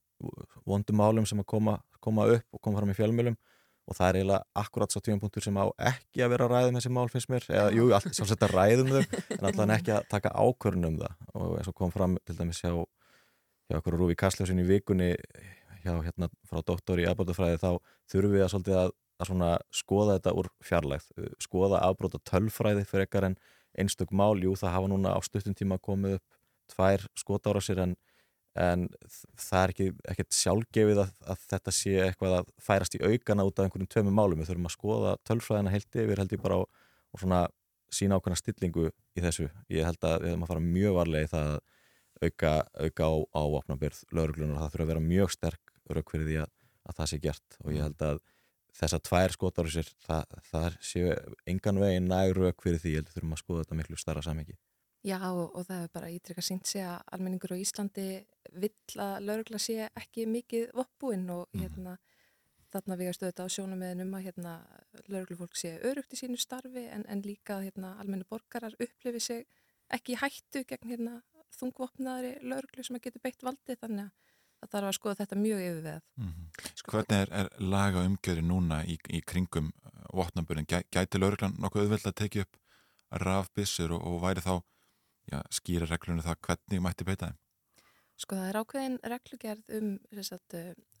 vondum málum sem að koma, koma upp og koma fram í fjölmjölum og það er eiginlega akkurat svo tímapunktur sem á ekki að vera að ræða um þessi mál finnst mér, eða jú, allt svolítið að ræða um þau en alltaf ekki að taka ákvörn um það. Og eins og kom fram til dæmis hjá hjá okkur Rúfi Kastljósin í vikunni hjá hérna frá doktor í afbrótafræði þá þurfum við að svolítið að, að skoða þetta úr fjarlægð skoða afbróta tölfræði fyrir ekkar en einstök mál, jú það hafa núna á stuttum tíma komið upp tvær skotára sér en, en það er ekki ekkert sjálfgefið að, að þetta sé eitthvað að færast í aukana út af einhverjum tömum málum, við þurfum að skoða tölfræðina heilt yfir held ég bara á og svona sína ákveðna stillingu í þessu. Ég held að við höfum að fara mjög varlega í það að auka, auka á, á vopnabyrð lauruglunar, það þurfa að vera mjög sterk rauk fyrir því að, að það sé gert. Og ég held að þessar tvær skotar sér, það, það séu engan veginn næg rauk fyrir því, ég held að þurfum að skoða þetta miklu starra samengi. Já og, og það er bara ítrykka sínt sig að almenningur á Íslandi vill að laurugla sé ekki mikið voppbúinn og hérna þarna við stöðum þetta á sjónum meðan um að hérna lauruglufólk sé örugt í sínu starfi en, en líka hérna almennu borgarar upplifi sig ekki hættu gegn hérna þungvopnaðri lauruglu sem að getur beitt valdi þannig að það þarf að skoða þetta mjög yfirveð. Mm -hmm. Hvernig er, er laga umgjörði núna í, í kringum vopnaburinn? Gæ, gæti lauruglan nokkuð auðveld að tekið upp rafbissur og, og væri þá já, skýra reglunum það hvernig mætti beita þeim? Sko það er ákveðin reglugerð um sagt,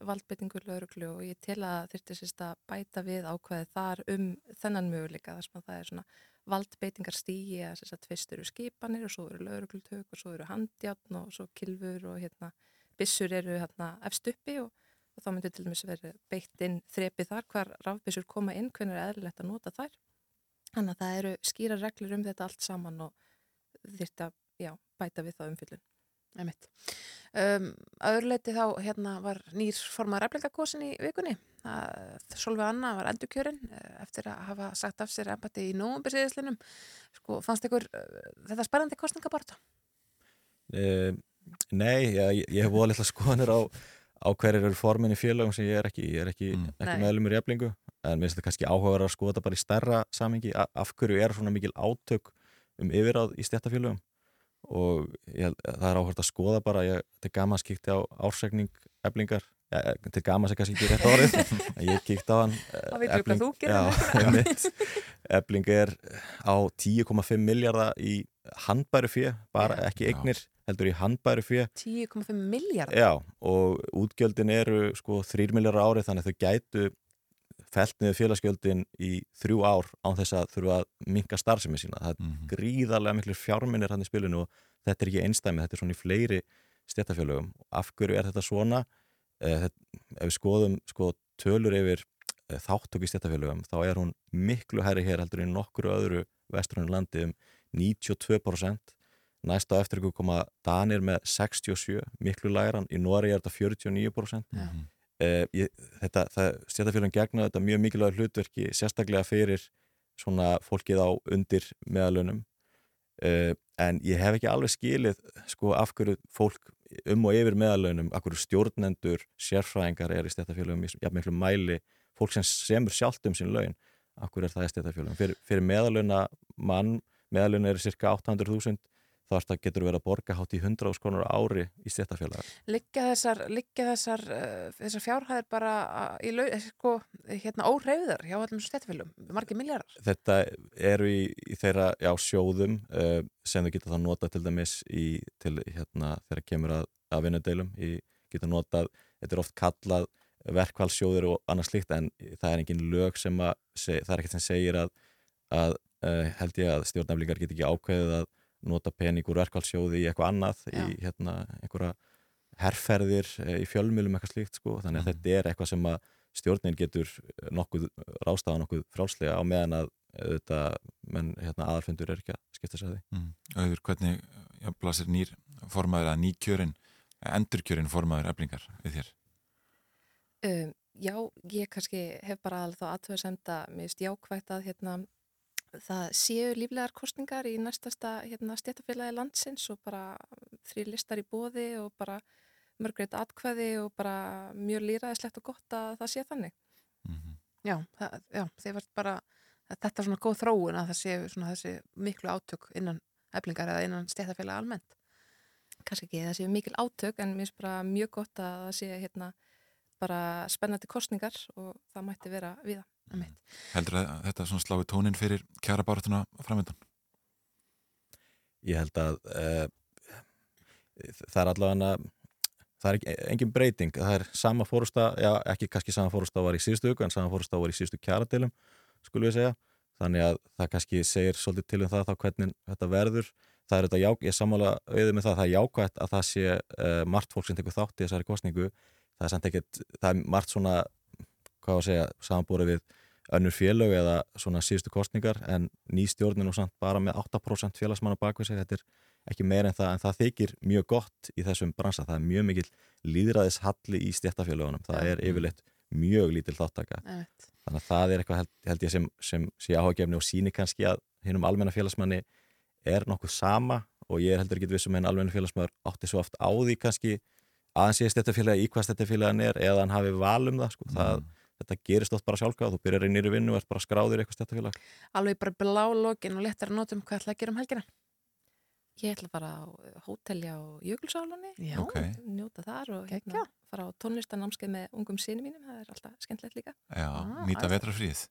valdbeitingur lauruglu og ég tel að þurfti að bæta við ákveði þar um þennan möguleika þar sem að það er svona valdbeitingar stígi að fyrst eru skipanir og svo eru lauruglutök og svo eru handjátn og svo kilfur og hérna bissur eru hérna efst uppi og, og þá myndir til dæmis verið beitt inn þrepi þar hvar rafbissur koma inn hvernig er eðlilegt að nota þær þannig að það eru skýra reglur um þetta allt saman og þurfti að já, bæta við það umfyllun. Um, öðruleiti þá hérna var nýr formar eflingakosin í vikunni. Solveig Anna var endurkjörinn eftir að hafa sagt af sér embati í nógumbyrsiðislinum. Sko, fannst ykkur uh, þetta spennandi kostningaborta? Uh, nei, ég, ég hef búið litla skoðanir á, á hverjir eru formin í félagum sem ég er ekki. Ég er ekki, mm. ekki meðlumur í eflingu en mér finnst þetta kannski áhugaverð að skoða þetta bara í stærra samengi. Af hverju er svona mikil átök um yfiráð í stjættafélagum? og ég, það er áhört að skoða bara ég, til gaman skikti á ársækning eblingar, ja, til gaman sé kannski ekki rétt orðið, en ég kíkti á hann gerir Ebling er á 10,5 miljardar í handbæru fjö, bara já, ekki eignir já. Heldur í handbæru fjö 10,5 miljardar? Já, og útgjöldin eru sko 3 miljardar árið þannig að þau gætu felt niður félagsgjöldin í þrjú ár án þess að þurfa að minka starfsemi sína. Það er mm -hmm. gríðarlega miklu fjárminir hann í spilinu og þetta er ekki einstæmi, þetta er svona í fleiri stjættafjölögum. Af hverju er þetta svona? Eh, ef við skoðum sko, tölur yfir eh, þáttöku í stjættafjölögum, þá er hún miklu herri hér heldur í nokkru öðru vesturinu landi um 92%. Næsta eftir ykkur koma Danir með 67, miklu læran, í Nóri er þetta 49%. Mm -hmm. Uh, ég, þetta, stjætafélagin gegna þetta mjög mikilvæg hlutverki sérstaklega fyrir svona fólkið á undir meðalunum uh, en ég hef ekki alveg skilið sko af hverju fólk um og yfir meðalunum, af hverju stjórnendur sérfræðingar er í stjætafélagum í ja, miklu mæli, fólk sem semur sjálft um sín laun, af hverju er það í stjætafélagum fyrir, fyrir meðaluna mann meðaluna er cirka 800.000 þá getur verið að borga hátt í 100 skonur ári í stjættafélag. Liggja þessar, þessar, uh, þessar fjárhæðir bara í lau, sko, hérna óhreyðar hjá allum stjættafélagum, margir miljardar? Þetta eru í, í þeirra já, sjóðum uh, sem þau geta þá nota til dæmis í, til hérna þeirra kemur að, að vinnudeilum, geta notað, þetta er oft kallað verkvælsjóður og annað slikt en það er engin lög sem að, það er ekkert sem segir að, að uh, held ég að stjórnaflingar get ekki ákveðið að nota pening úr verkvælsjóði í eitthvað annað Já. í hérna einhverja herrferðir eh, í fjölmjölum eitthvað slíkt sko þannig að mm. þetta er eitthvað sem að stjórnin getur nokkuð rástaða nokkuð frálslega á meðan að þetta, menn hérna aðarfundur er ekki að skipta sér að því. Mm. Auður, hvernig já, blasir nýr formaður að nýkjörin, endurkjörin formaður eflingar við þér? Um, já, ég kannski hef bara alveg þá aðtöða senda mist jákvægt að hérna það séu líflegar kostningar í næstasta hérna, stjættafélagi landsins og bara þrý listar í bóði og bara mörgreit atkvæði og bara mjög líraðislegt og gott að það sé þannig. Já, það, já þið verð bara þetta er svona góð þróun að það sé svona þessi miklu átök innan eflingar eða innan stéttafélag almennt. Kannski ekki, það sé mikil átök en mér finnst bara mjög gott að það sé hérna bara spennandi kostningar og það mætti vera við það. Heldur að þetta slái tónin fyrir kjara baratuna framöndan? Ég held að uh, það er allavega það er ekki, engin breyting, það er sama fórústa, já ekki kannski sama fórústa var í síðustu hugu en sama fórústa var í síðustu kjaradeilum skulum við segja, þannig að það kannski segir svolítið til um það þá hvernig þetta verður, það er þetta já, ég samála auðvitað með það, það er jákvæmt að það sé uh, margt fólk sem tekur þátt í þessari kostningu það er samt ekkert, það er margt svona hvað að segja, samanbúrið við önnur félög eða svona síðustu kostningar en nýstjórnin og samt bara með 8% félagsmanna bakvið sig, þetta er ekki meir en það, en það þykir mjög gott í þessum bransa, það er mjög mikil líðræðishalli í stjættafélagunum, það er yfirleitt mjög lítil þáttaka Einmitt. þannig að það er eitthvað held, held ég sem, sem sé áhugjefni og síni kannski að hinnum almenna félagsmanni er nokkuð sama og ég er heldur ekki vissum en almenna félagsmaður átti svo oft á því kannski að hann sé stjættafélagi í hvað stjættafélagin er eða hann hafi val um það, sko. það þetta gerist oft bara sjálfkvæð, þú byrjar í nýri vinnu og ert bara skráður í eitthvað stjættafélag Alveg bara blá lokin og lettar að notum hvað ætla að gera um helgina. Ég ætla að fara á hótelja á Jökulsálunni, Já. Ok. njóta þar og hérna, fara á tónlistanámskeið með ungum sinni mínum, það er alltaf skemmtilegt líka. Já, Ah, nýta vetrafríð.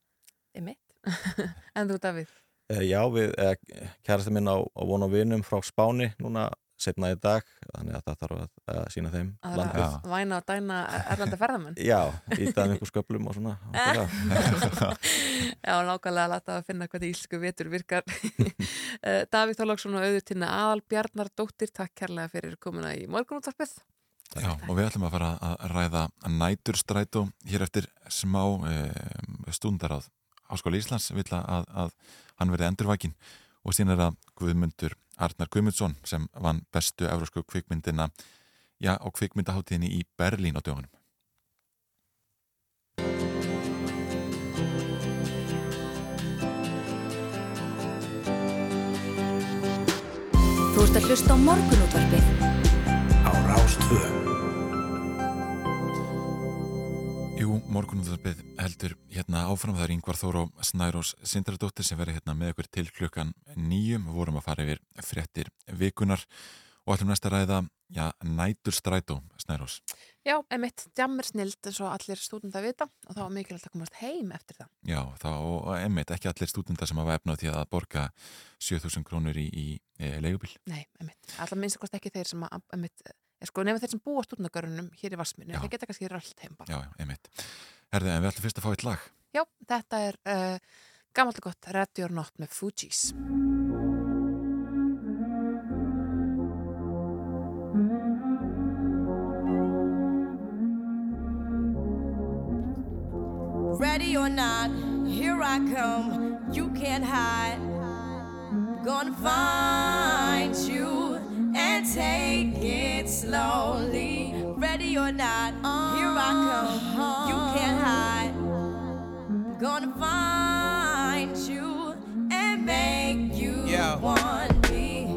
Einmitt. En þú, Davíð? Eh, Já, við, eh, kærasti minn á, á von og vinum frá Spáni núna setna í dag, þannig að það þarf að, að sína þeim Að það er landið. að væna og dæna erlanda ferðamenn. Já, ítaðum ykkur sköplum og svona. Já, nákvæmlega að láta að finna hvernig ílsku vetur virkar. Eh, Davíð Þorláksson og auður tinna aðal Bjarnar Dóttir, takk kærlega fyrir komuna í morgunúttarpið. Já, og við ætlum að fara að ræða næturstrætó hér eftir smá e, stundaráð Háskóla Íslands vill að, að hann verði endurvækin og síðan er það Guðmundur Arnar Guðmundsson sem vann bestu evrósku kvikmyndina já, á kvikmyndaháttíðinni í Berlín á dögunum. Þú ert að hlusta á morgunútvarpið á Rástvö. Jú, morgunúðarbið heldur hérna áfram það er Yngvar Þóró Snærós Sindradóttir sem verður hérna með okkur til klukkan nýjum. Við vorum að fara yfir fréttir vikunar og ætlum næst að ræða, já, nætur strætó Snærós. Já, emitt, djammer snild eins og allir stúdenda vita og þá var mikilvægt að komast heim eftir það. Já, þá og einmitt ekki allir stúdendar sem hafa efnað því að borga 7000 krónur í, í e, leigubil. Nei, emitt, alltaf minnst ekki þeir sem að, emitt, sko, nefnir þeir sem búa stúdendagörunum hér í Varsminu, þeir geta kannski rölt heim bara. Já, já, einmitt. Herði, en við ætlum fyrst að fá eitt lag. Já, þetta er uh, gammalt og gott Ready or Not með Fugees. Ready or not, here I come. You can't hide. Gonna find you take it slowly. Ready or not, here I come. You can't hide. Gonna find you and make you Yeah. me.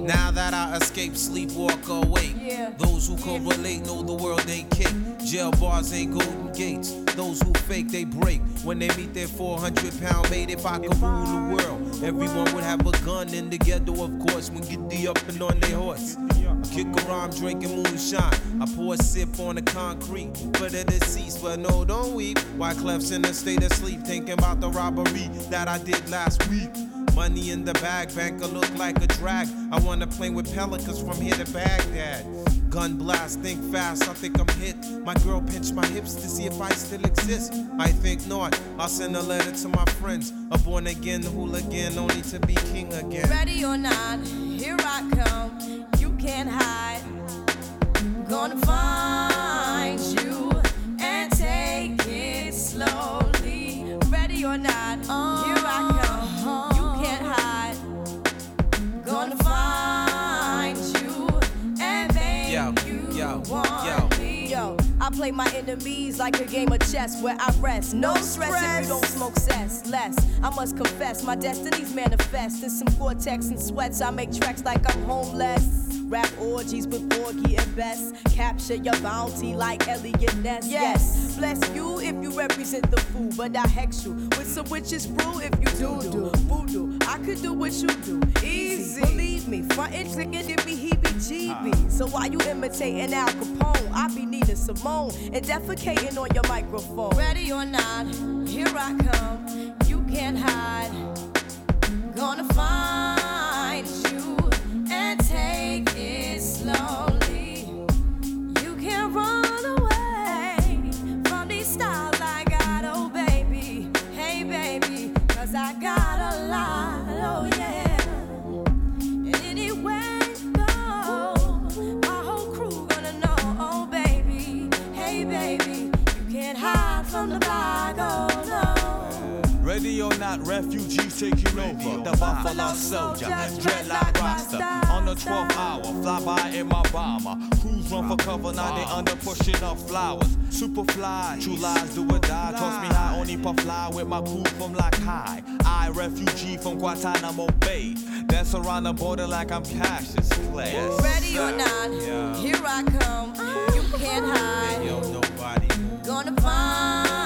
Now that I escape, sleep, walk awake. Yeah. Those who correlate know the world ain't kick. Jail bars ain't golden gates. Those who fake, they break. When they meet their 400 pound mate, if I could rule the world, everyone would have a gun in the ghetto, of course. When get the up and on their horse. I kick around drinking moonshine. I pour a sip on the concrete for the deceased, but no, don't weep. Why Clef's in a state of sleep, thinking about the robbery that I did last week. Money in the bag, banker look like a drag. I wanna play with pelicans from here to Baghdad. Gun blast, think fast, I think I'm hit. My girl pinched my hips to see if I still exist. I think not. I'll send a letter to my friends. A born again hooligan, only to be king again. Ready or not, here I come. You can't hide. Gonna find you and take it slowly. Ready or not, yo, yo. I play my enemies like a game of chess where I rest. No, stress, if you don't smoke cess. Less, I must confess, my destinies manifest. In some cortex and sweats, I make tracks like I'm homeless. Rap orgies with Porgy and Bess. Capture your bounty like Elliot Ness. Yes, bless you if you represent the fool, but I hex you with some witches brew if you do do voodoo. Could do what you do, easy. Believe me, frontin' trickin' it be heebie-jeebie. So why you imitating Al Capone? I be needing Simone and defecating on your microphone. Ready or not, here I come. You can't hide. Gonna find you and take it slowly. Ready or not, refugees taking over. The Buffalo Soldier, dreadlock roster. On the 12th hour, fly by in my bomber. Crews run for cover, now they under pushing up flowers. Super fly, true lies do or die. Toss me high, only puff fly with my crew from like high. I, refugee from Guantanamo Bay. Dance around the border like I'm Cassius Clay. Ready or not, Yeah. here I come. You can't hide. Yo, nobody Gonna find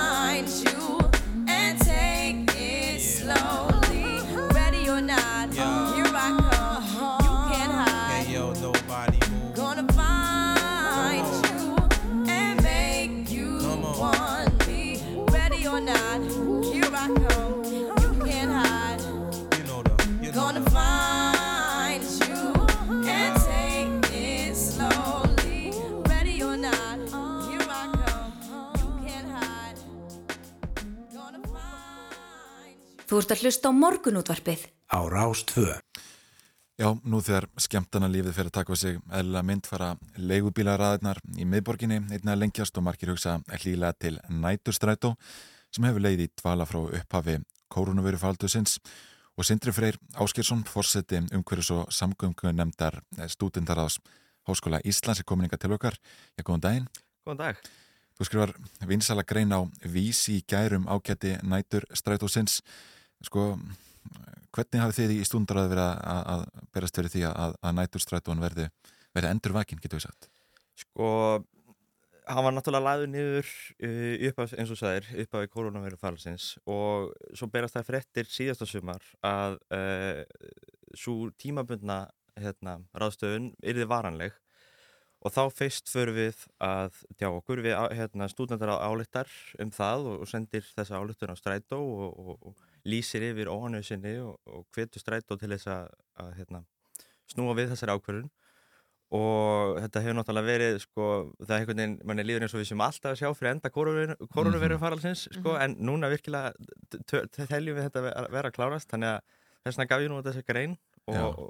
Þú ert að hlusta á morgunútvarpið. Á Rás 2. Já, nú þegar skemmtana lífið fyrir að taka við sig eðlilega mynd fara leigubílaræðirnar í miðborginni einnig að lengjast og margir hugsa hlýlega til næturstrætó sem hefur leið í dvala frá upphafi kórunuvörufaldusins og Sindri Freyr Áskilsson fórseti umhverjus og samgöngu nefndar stúdendaraðs Háskóla Íslands er komin inga til okkar. Já, góðan daginn. Góðan dag. Þú skrifar vinsala grein á vísi í gærum ágæti næturstrætósins. Sko, hvernig hafið þið í stúndaraði verið að, að berast fyrir því að, að næturstrætón verði, verði endur vakin, getur við sagt? Sko, hann var náttúrulega laður niður uh, upp af, eins og sagðir, upp af koronaviru falsins og svo berast það fréttir síðasta sumar að uh, svo tímabundna hérna, ráðstöðun yrði varanleg og þá fyrst förum við að tjá okkur, við hérna, stúdendar álittar um það og, og sendir þessa álittun á strætó og, og, og lýsir yfir óhannu sinni og, og hvetur strætó til þess að, að hérna, snúa við þessari ákvörðun. Og þetta hefur náttúrulega verið sko, það er einhvern veginn, mann er líður eins og við sem alltaf að sjá fyrir enda koronaviru faralsins sko, en núna virkilega teljum við þetta vera, vera að klárast. Þannig að þess vegna gaf ég nú þessi grein og,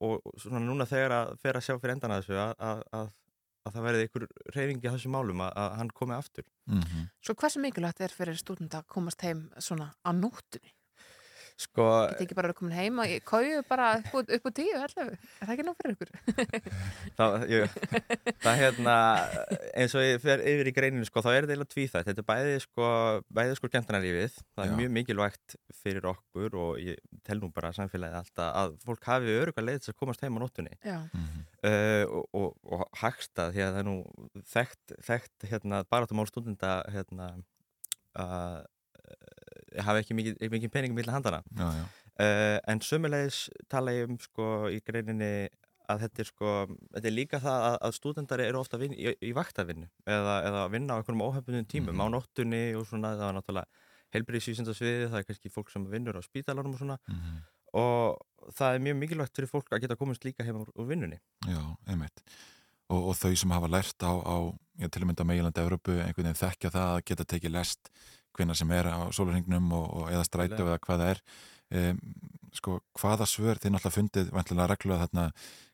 og, og, núna þegar að fer að sjá fyrir endan að þessu að, að, að, að það verði einhver reyfingi á þessum málum að, að hann komi aftur Svo hversu mikilvægt er fyrir stúdenda að komast heim svona á nóttunni? Sko, Þetta ekki bara að komin heim og kóju bara upp, upp úr tíu, allavega. Er það ekki nóg fyrir ykkur? það, ég, það hérna eins og ég fer yfir í greininu sko, þá er þetta eiginlega tvíþætt, þetta er bæði sko bæði sko skemmtarnarlífið, það er Já. mjög mikilvægt fyrir okkur og ég tel nú bara samfélagið alltaf að fólk hafi öruga leið til að komast heim á nóttunni uh, og, og, og hagstað því að það er nú þekkt, þekkt hérna, baráttumál stúdenda hérna að uh, hafa ekki mikið, mikið peningum milli handana Já, já. Uh, en sömulegis tala ég um sko í greininni að þetta er sko, þetta er líka það að, að stúdendari eru ofta vin, í, í vaktavinnu eða, eða að vinna á einhverjum óhefnum tímum á nóttunni og svona, það var náttúrulega heilbriðsvísindasviði, það er kannski fólk sem vinnur á spítalanum og svona. Og það er mjög mikilvægt fyrir fólk að geta komist líka heim úr, úr vinnunni. Já, einmitt. Og, og þau sem hafa lært á, á til að mynda meilandi Evrópu, einhvern veginn þekkja það að geta tekið lest hvenna sem er á sólarhingnum og, og eða strætu eða hvað það er. Um, sko, hvaða svör þið náttúrulega fundið vantilega reglulega þarna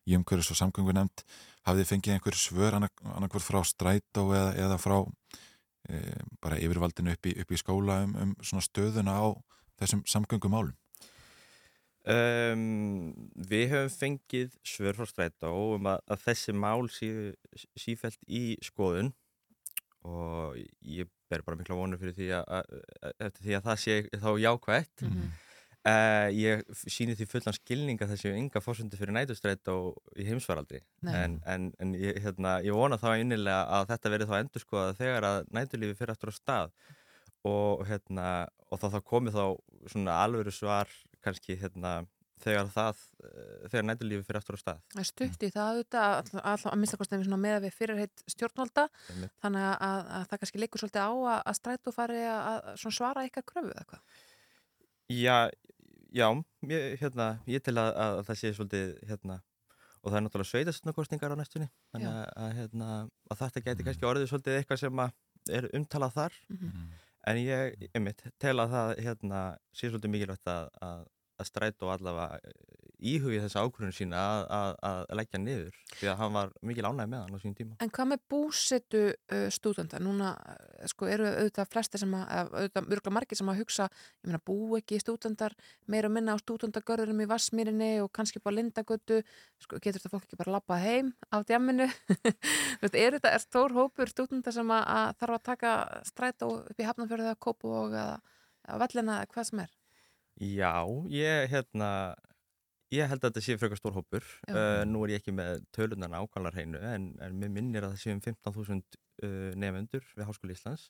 í umhverjus og samgöngu nefnd, hafið þið fengið einhver svör annarkvör frá strætó eða, eða frá um, bara yfirvaldinu upp í, upp í skóla um, um svona stöðuna á þessum samgöngumálum? Um, við höfum fengið svör frá strætó um að, að þessi mál séu sífælt í skoðun og ég ber bara mikla vonur fyrir því að, að, að, eftir því að það sé þá jákvætt. Mhm. Uh, ég síni því fullan skilning að þessi ynga fórsundi fyrir nætustrætt og í heimsvaraldri en, en, en ég, hérna, ég vona þá innilega að þetta verið þá endur skoða þegar að nætulífi fyrir aftur á stað. Og, hérna, og þá, þá komið þá svona alvöru svar kannski hérna, þegar það eh, þegar nætulífi fyrir aftur á stað. Það er stutt í það auðvitað all- all- að mista kostið með að við fyrirheit stjórnvalda. Þannig að, að, að það kannski leikur svolítið á að, að strætó fari að, að svona svara ykkar kröfu eða hvað. Já, já, ég, hérna, ég til að, að það sé svolítið, hérna, og það er náttúrulega sveitastunarkostningar á næstunni, þannig að, að, hérna, að þetta geti kannski orðið svolítið eitthvað sem að er umtalað þar, Mhm. en ég, einmitt, tel að það, hérna, sé svolítið mikilvægt að, að, að strætó allavega íhugi þessa ákvörðun sína að, að, að leggja niður, því að hann var mikil ánægð með hann á sín tíma. En hvað með búsetu uh, stúdenda? Núna uh, sko, eru auðvitað flesti sem að, auðvitað mörgla margir sem að hugsa, ég meina bú ekki stúdendar meira og minna á stúdendagörðurum í Vassmýrinni og kannski upp á Lindagötu, sko, getur þetta fólk ekki bara labbað heim á djamminu? Er þetta er stór hópur stúdenda sem að, að þarf að taka strætó upp í Hafnarfjörðu eða Kópu og eða vellina hvað sem er? Já, ég, hérna, ég held að þetta sé frekar stór hópur. Uh, nú er ég ekki með tölunar nákvæmlega hreinu, en, en mér minnir að það sé um 15.000 uh, nefendur við Háskóli Íslands.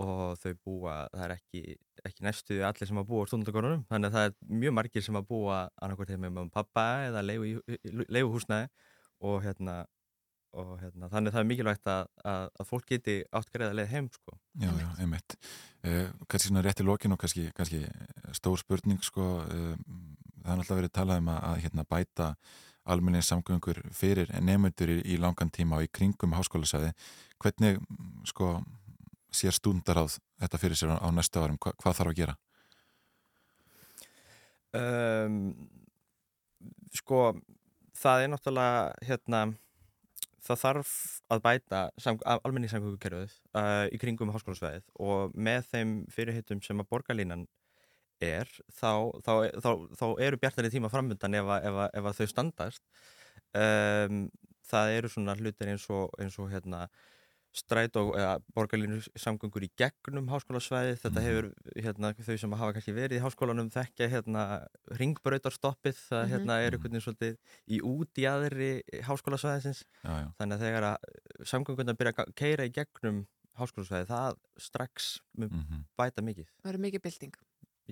Og þau búa, það er ekki, ekki næstu allir sem að búa á stundagorunum, þannig að það er mjög margir sem að búa annarkvært heim með mamma og pappa eða leigu húsnæði og hérna, og hérna, þannig að það er mikilvægt að, að, að fólk geti átt greiða leið heim, sko. Já, já, einmitt. Uh, kannski svona rétt í lokin og kannski, kannski stór spurning, sko, uh, það er alltaf verið talað um að, að hérna, bæta almennilega samgöngur fyrir nefnundur í, í langan tíma og í kringum háskólasæði. Hvernig, sko, sér stúndaráð þetta fyrir sér á, á næsta árum? Hva, hvað þarf að gera? Um, sko, það er náttúrulega, hérna, það þarf að bæta sam, almenni samgöngukerfið uh, í kringum háskólasvæðið og með þeim fyrirhittum sem að borgarlínan er, þá, þá, þá, þá eru bjartari tíma framöndan ef, ef, ef þau standast. Um, það eru svona hlutir eins og, eins og hérna, stræt og eða borgarlínu samgöngur í gegnum háskólasvæði þetta hefur hérna, þau sem hafa kannski verið í háskólanum þekkja hérna ringbrautarstoppið það Mhm. hérna er einhvern veginn svolítið í út í aðri háskólasvæðisins Já, já. þannig að þegar að samgöngunar byrja að keira í gegnum háskólasvæði það strax mun Mhm. bæta mikið Það verður mikið bylting.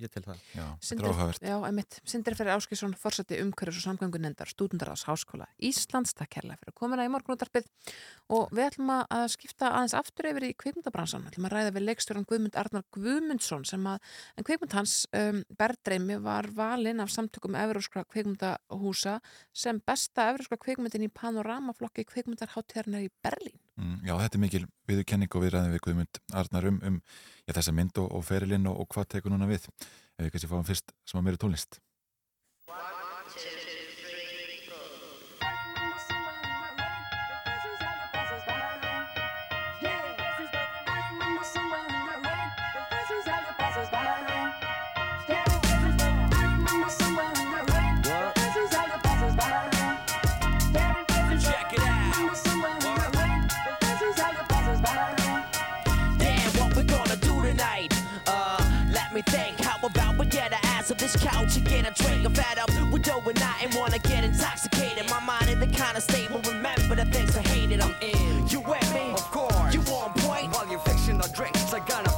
Ég til það. Já, Sindri, já, einmitt. Sindri fyrir Áskisson, forseti umhverfis og samgöngunendar, stúdendarás háskóla Íslands, takk kærlega fyrir komuna í morgunútarpið og við ætlum að- að skipta aðeins aftur yfir í kvikmyndabransan, við ætlum að ræða við leikstjóran Guðmund Arnar Guðmundsson sem að, en kvikmynd hans, um, Berdreimi, var valinn af samtökum Evróskra kvikmyndahúsa sem besta Evróskra kvikmyndin í panoramaflokki kvikmyndarháttíðarnar í Berlín. Mm, já, þetta er mikil viðurkenning og við ræðum við Guðmund Arnar um, um já, þessa mynd og, og ferilinn og, og hvað tekur núna við. Ef við kannski fáum fyrst sem að meira tónlist. Me think. How about we get our ass off this couch and get a drink? I'm fed up with doing nothing, wanna get intoxicated. My mind in the kind of state will remember the things I hated. I'm in. You with me? Of course. You on point? While you're fixing the drinks, I gotta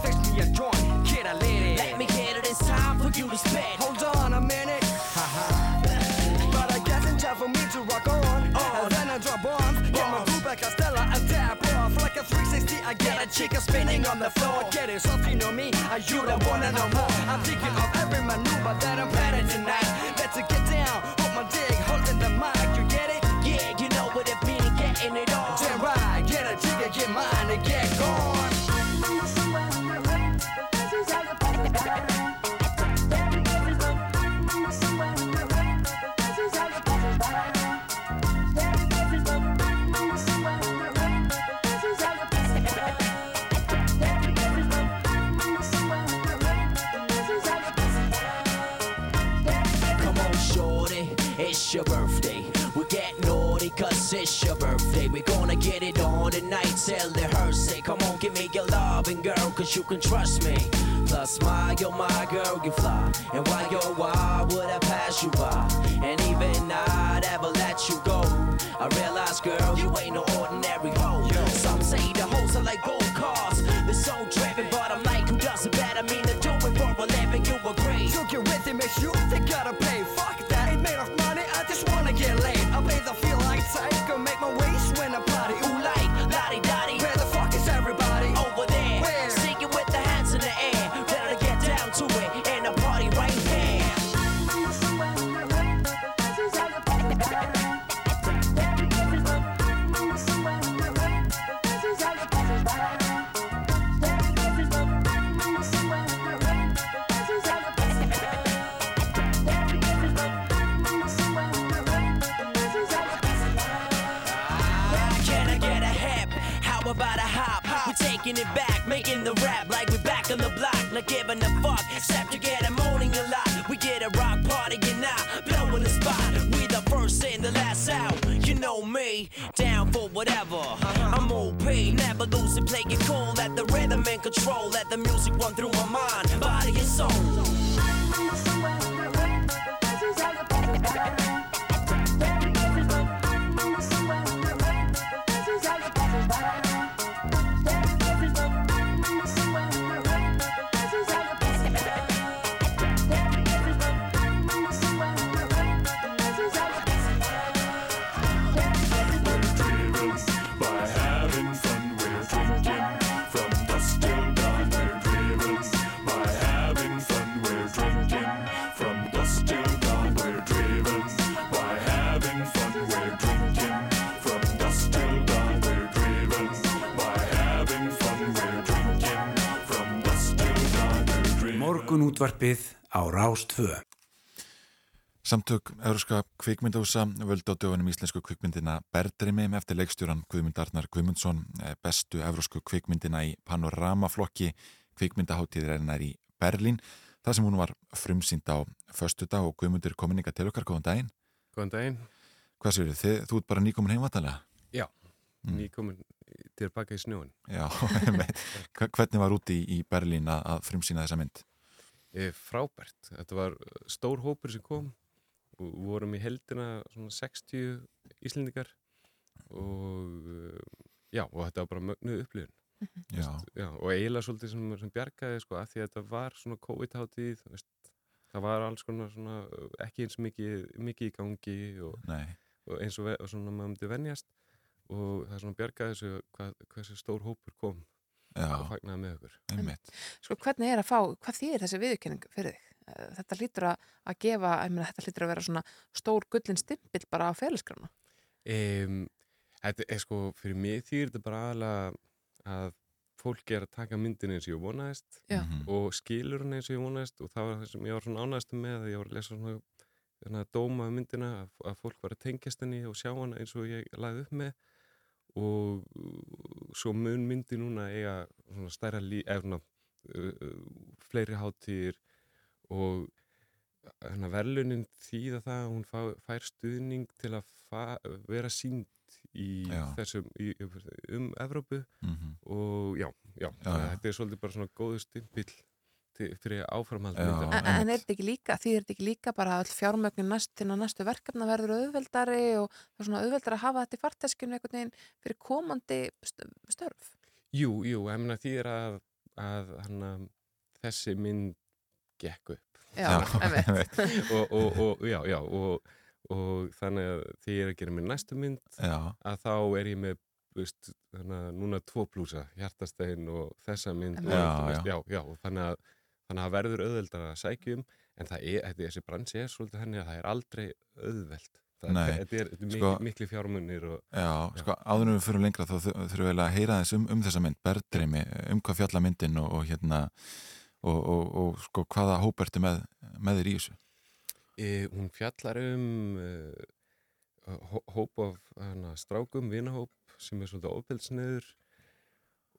on the floor. Get it soft, you know me. I you don't wanna know more. I'm thinking of every maneuver that I'm planning tonight. Let's get down. Hold my dick, holding the mic. You get it? Yeah, you know what it mean, getting it on. Damn right. Get a chicken, get mine, and get gone. We gonna get it on tonight. Tell the her say, come on, give me your loving girl, cause you can trust me. Plus, my, yo, my girl, you fly. And why, yo, why would I pass you by? And even I'd ever let you go. I realize, girl, you ain't no ordinary control, let the music run through my mind, body and soul. Morgunútvarpið á Rástvö. Samtök Európska kvikmyndahúsa völdu á dögunum íslensku kvikmyndina Berdrimi eftir leikstjóran Guðmund Arnar Guðmundsson eh, bestu európsku kvikmyndina í panoramaflokki kvikmyndaháttíðirinnar í Berlín það sem hún var frumsýnd á föstudag og Guðmundur kominninga til okkar, góðan daginn Góðan daginn. Hvað séu þið? Þú ert bara nýkomin heimvatalega? Já, Mm. nýkomin tilbaka í snjóin. Já, hvernig var úti í, í Berlín að, að frumsýna þessa mynd? E, frábært. Þetta var uh, stór hópur sem kom og vorum í heldina svona 60 Íslendingar og uh, já, og þetta var bara mögnuð upplifun. Já. Veist, já, og eiginlega svolítið sem, sem bjargaði sko að því að þetta var svona COVID-hátíð það var alls konar svona ekki eins mikið, mikið í gangi og, Nei. og eins og, og svona maður myndi venjast og það er svona bjargaði þessu hvað, hversu stór hópur kom Já. Og fagnaði með okkur Einmitt. Sko hvernig er að fá, hvað þýðir þessi viðurkenning fyrir þig? Þetta lítur að, að gefa, ég meina þetta lítur að vera svona stór gullin stimpill bara á félagsgrána. Um, þetta er sko, fyrir mig þýr þetta bara aðalega að fólk er að taka myndin eins og ég vonaðist Já. og skilur hann eins og ég vonaðist og það var það sem ég var svona ánægast með að ég var að lesa svona, svona dóma um myndina að, að fólk var að tengjast henni og sjá hana eins og ég lagði upp með og svo mun myndi núna eiga svona stærra lí, eða svona uh, fleiri hátíðir og verðlunin þýða það að hún fá, fær stuðning til að fa, vera sínd í Já. þessum í, um Evrópu Mhm. og já, já, Já, já. þetta er svolítið bara svona góðu stimpill til, fyrir áframhald En, en er þetta ekki líka, þýðir þetta ekki líka bara að all fjármögnin næst, til að næstu verkefna verður auðveldari og það er svona auðveldari að hafa þetta í farteskinu einhvern veginn fyrir komandi st- störf? Jú, jú, ég meina því er að, að hana, þessi mynd gekk upp Já, einmitt. og, og, og, já, já, og, og þannig að því ég er að gera mér næstu mynd Já. að þá er ég með veist, hana, núna tvo plúsa, hjartastegin og þessa mynd og, Já, veist, já. já, þannig að þannig að það verður auðveldar að sækja um en það er, þetta- þessi bransi er svolítið henni að það er aldrei auðveld það, þetta er, þetta er sko- mikli, mikli fjármunir og, Já, sko, áður en við fyrir lengra þá þu- þurfum við að heyra þess um, um þessa mynd, Berdreimi, um hvað fjalla myndin og, og hérna og, og, og sko hvaða hóp ertu með, með þér í þessu? e, hún fjallar um hó, hóp af hana, strákum, vinahóp sem er svolítið ofbeldsniður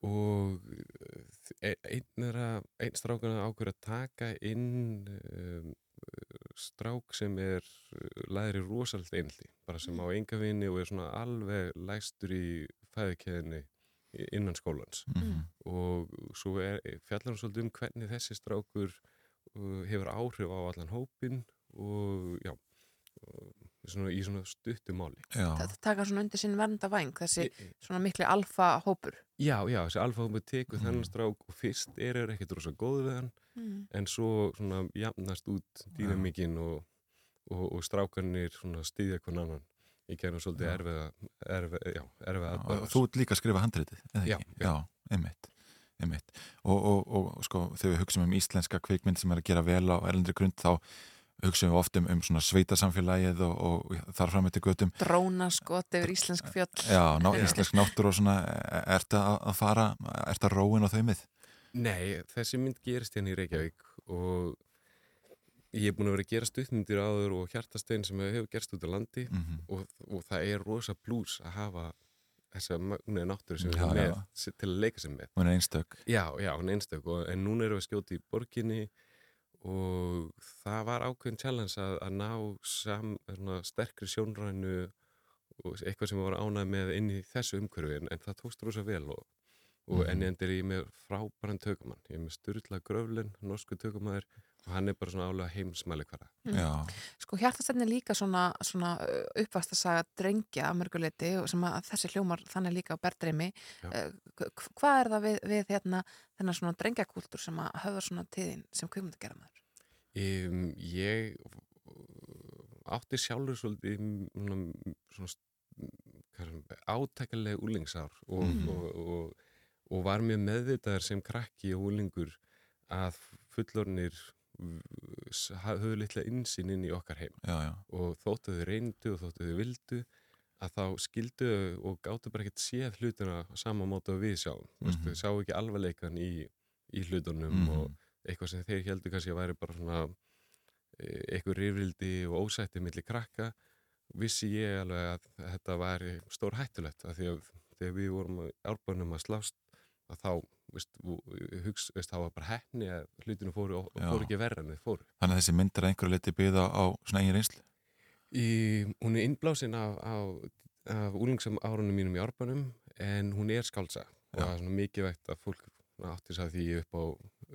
og e, einn er strákana ákveður að taka inn um, strák sem er læðri rosalega einhaldi, bara sem á enga vini og er svona alveg læstur í fæðikeðinni innan skólans. Mhm. og svo er, fjallar hann svolítið um hvernig þessi strákur uh, hefur áhrif á allan hópin og já og svona, í svona stuttu máli Það taka svona undir sinn vernda væng, þessi svona mikli alfa hópur. Já, já, þessi alfahópur tekur Mhm. þennan strák og fyrst er þeir ekkert rosa góð við hann Mm. en svo svona jafnast út dýnamíkin og, og, og strákarnir svona styðja hvern annan í kennum svolítið Já. erfiða erfiða, já, erfiða atburðar. Þú ert líka að skrifa handritið, eða Já, ekki? Já, einmitt, einmitt. Og, og, og sko, þegar við hugsaum um íslenska kvikmynd sem er að gera vel á erlendri grund, þá hugsaum við oft um, svona sveitasamfélagið og, og þar fram eftir götum. Drónaskot yfir íslensk fjöll. Já, ná, íslensk náttúr og svona, er þetta að fara, er þetta róin á þau mið? Nei, þessi mynd gerist hérna í Reykjavík og ég er búin að vera að gera stuttmyndir áður og hjartastein sem hefur gerst út á landi Mhm. og, og það er rosa blús að hafa þessa magniði náttúru sem við erum með til að leika sem með. Hún er einstök. Já, já, hún er einstök og, en núna erum við að skjóta í borginni og það var ákveðin challenge að, að ná sam, svona, sterkri sjónrænu og eitthvað sem við varum ánægð með inn í þessu umhverfi en, en það tókst rosa vel og, og Mhm. en ég er ég með frábæran tökumann ég er með Sturla Gröflin, norsku tökumæður og hann er bara svona álega heimsmæli hverða Mm. Sko hjartastenni er líka svona, svona uppvast að saga drengja að mörguleiti og sem að þessi hljómar þannig líka á berðreimi. Já. Hvað er það við, við hérna, þennan svona drengjakúltúr sem að höfða svona tíðin sem kvikmyndagerðamaður? Um, ég átti sjálfur svolítið svona, svona átækkalega úlingsár og, Mhm. og, og, og var mjög meðvitaðar sem krakki og úlingur að fullornir höfðu litla insýn inn í okkar heim Já, já. og þóttu þau reyndu og þóttu þau vildu að þá skildu og gáttu bara ekkert séð hlutina á sama móta við sjáum mm Mhm. þau sá ekki alvarleikan í, í hlutunum Mhm. og eitthvað sem þeir heldur kannski að væri bara svona eh, eitthvað rifrildi og ósætti milli krakka vissi ég alveg að þetta væri stór hættulegt af því að þegar við vorum árbænum að slást að þá veist, hugst, veist, það var bara hefni að hlutinu fóru, og Já. fóru ekki verra en þið fóru. Þannig að þessi mynd er að einhverju liti byggða á svona eigin reynslu? Í, hún er innblásin af, af, af úlingsam árunum mínum í árbænum en hún er skálsa og það er svona mikið vegt að fólk átti þess að því upp á,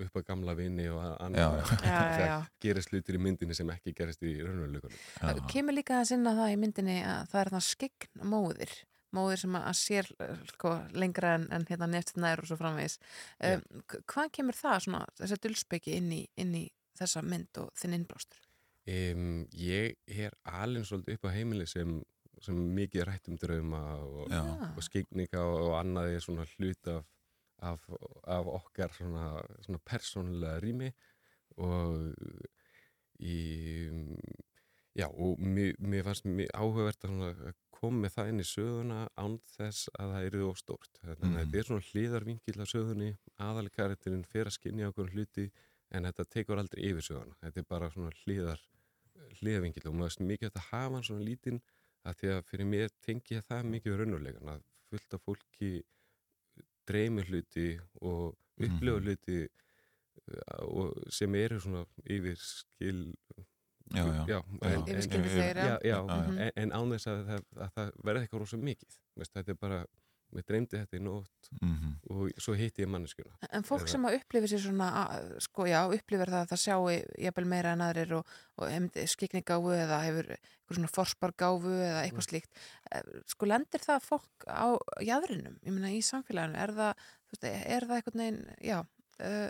upp á gamla vini og annað. Það gerist hlutir í myndinni sem ekki gerist í raunveruleikunum Það kemur líka að sinna það í myndinni að það er það skegn móðir sem að sér eh, sko, lengra en, en hérna nefnt nær og svo framvegis. Um, hvað kemur það svona, þessi dulspeki inn í, inn í þessa mynd og þinn innblástur? Um, ég er alveg svolítið upp á heimili sem, sem mikið rætt um drauma og, Já. og skikninga og, og annað er svona hlut af, af, af okkar svona, svona persónulega rými. Og í já og mér, mér fannst mér áhugavert að með það inn í söguna án þess að það eru of stórt þannig að Mhm. þetta er svona hlýðarvingill á sögunni aðalkarættirinn fyrir að skinja okkur hluti en þetta tekur aldrei yfir söguna þetta er bara svona hlýðar hlýðarvingill og maður veist mikið að hafa hann svona lítinn að því að fyrir mér tengi ég það mikið við raunveruleikan að fullt af fólki dreymir hluti og upplifa Mhm. hluti uh, og sem eru svona yfir skil Já, já. Já. en, án þess að, það- að það verði eitthvað rosa mikið þetta er bara, mér dreymdi þetta í nótt Mhm. og svo hitti ég manneskuna En fólk sem að upplifir sér svona, að- sko já, upplifir það að það sjáu jafnvel meira en aðrir og, og skikningáfu eða hefur eitthvað svona forspargáfu eða eitthvað slíkt. Eh, Sko lendir það fólk á jæðrinum, ég meina í samfélaginu, er það, þú veist, er það eitthvað neginn, já, uh,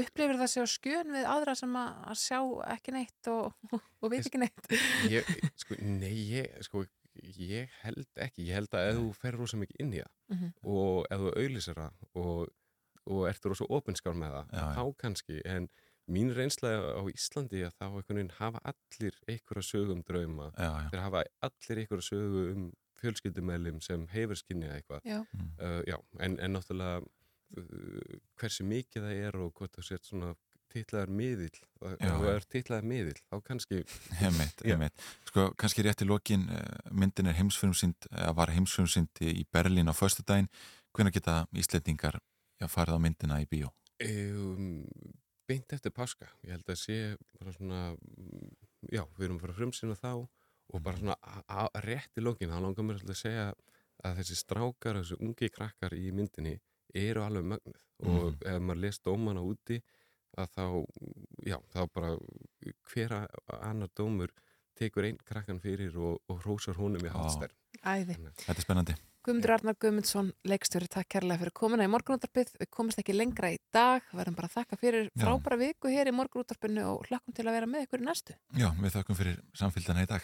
upplifir það sér á skjön við aðra sem að, sjá ekki neitt og, og veit ekki neitt? ég, sko, nei, ég, sko, ég held ekki, ég held að ef þú fer rosa mikið inn í það Mhm. og ef þú auðlýsir það og, og ertu rosa opinskár með það, Já, þá kannski en mín reynsla á Íslandi að þá einhvern veginn hafa allir einhverja sögu um drauma, Já, já. þeir hafa allir einhverja sögu um fjölskyldumælum sem hefur skinnið eitthvað Já. Uh, já, en, en náttúrulega uh, hversu mikið það er og hvort það sétt svona titlaðar miðill og ef það er titlaðar miðill, þá kannski Einmitt, Já. einmitt. Sko, kannski rétt í lokin, myndin er heimsfilmsind, eða var heimsfilmsind í Berlín á föstudaginn. Hvenær geta Íslendingar já, farið á myndina í bíó? um, beint eftir páska ég held að sé bara svona já, við erum bara frumsina þá og bara svona rétt í lokin, þá langar mér að segja að þessi strákar, þessi ungi krakkar í myndinni eru alveg mögnuð og Mhm. ef maður les dómana úti að þá, já, þá bara hver annar dómur tekur einn krakkan fyrir og, og hrósar honum í hátstær Æði. Þetta er spennandi. Guðmundur Arnar Guðmundsson, leikstjóri, takk kærlega fyrir komuna í morgunúttarpið. Við komumst ekki lengra í dag, verðum bara að þakka fyrir frábæra viku hér í morgunúttarpinu og hlakkum til að vera með ykkur í næstu. Já, við þakkum fyrir samfélgdana í dag.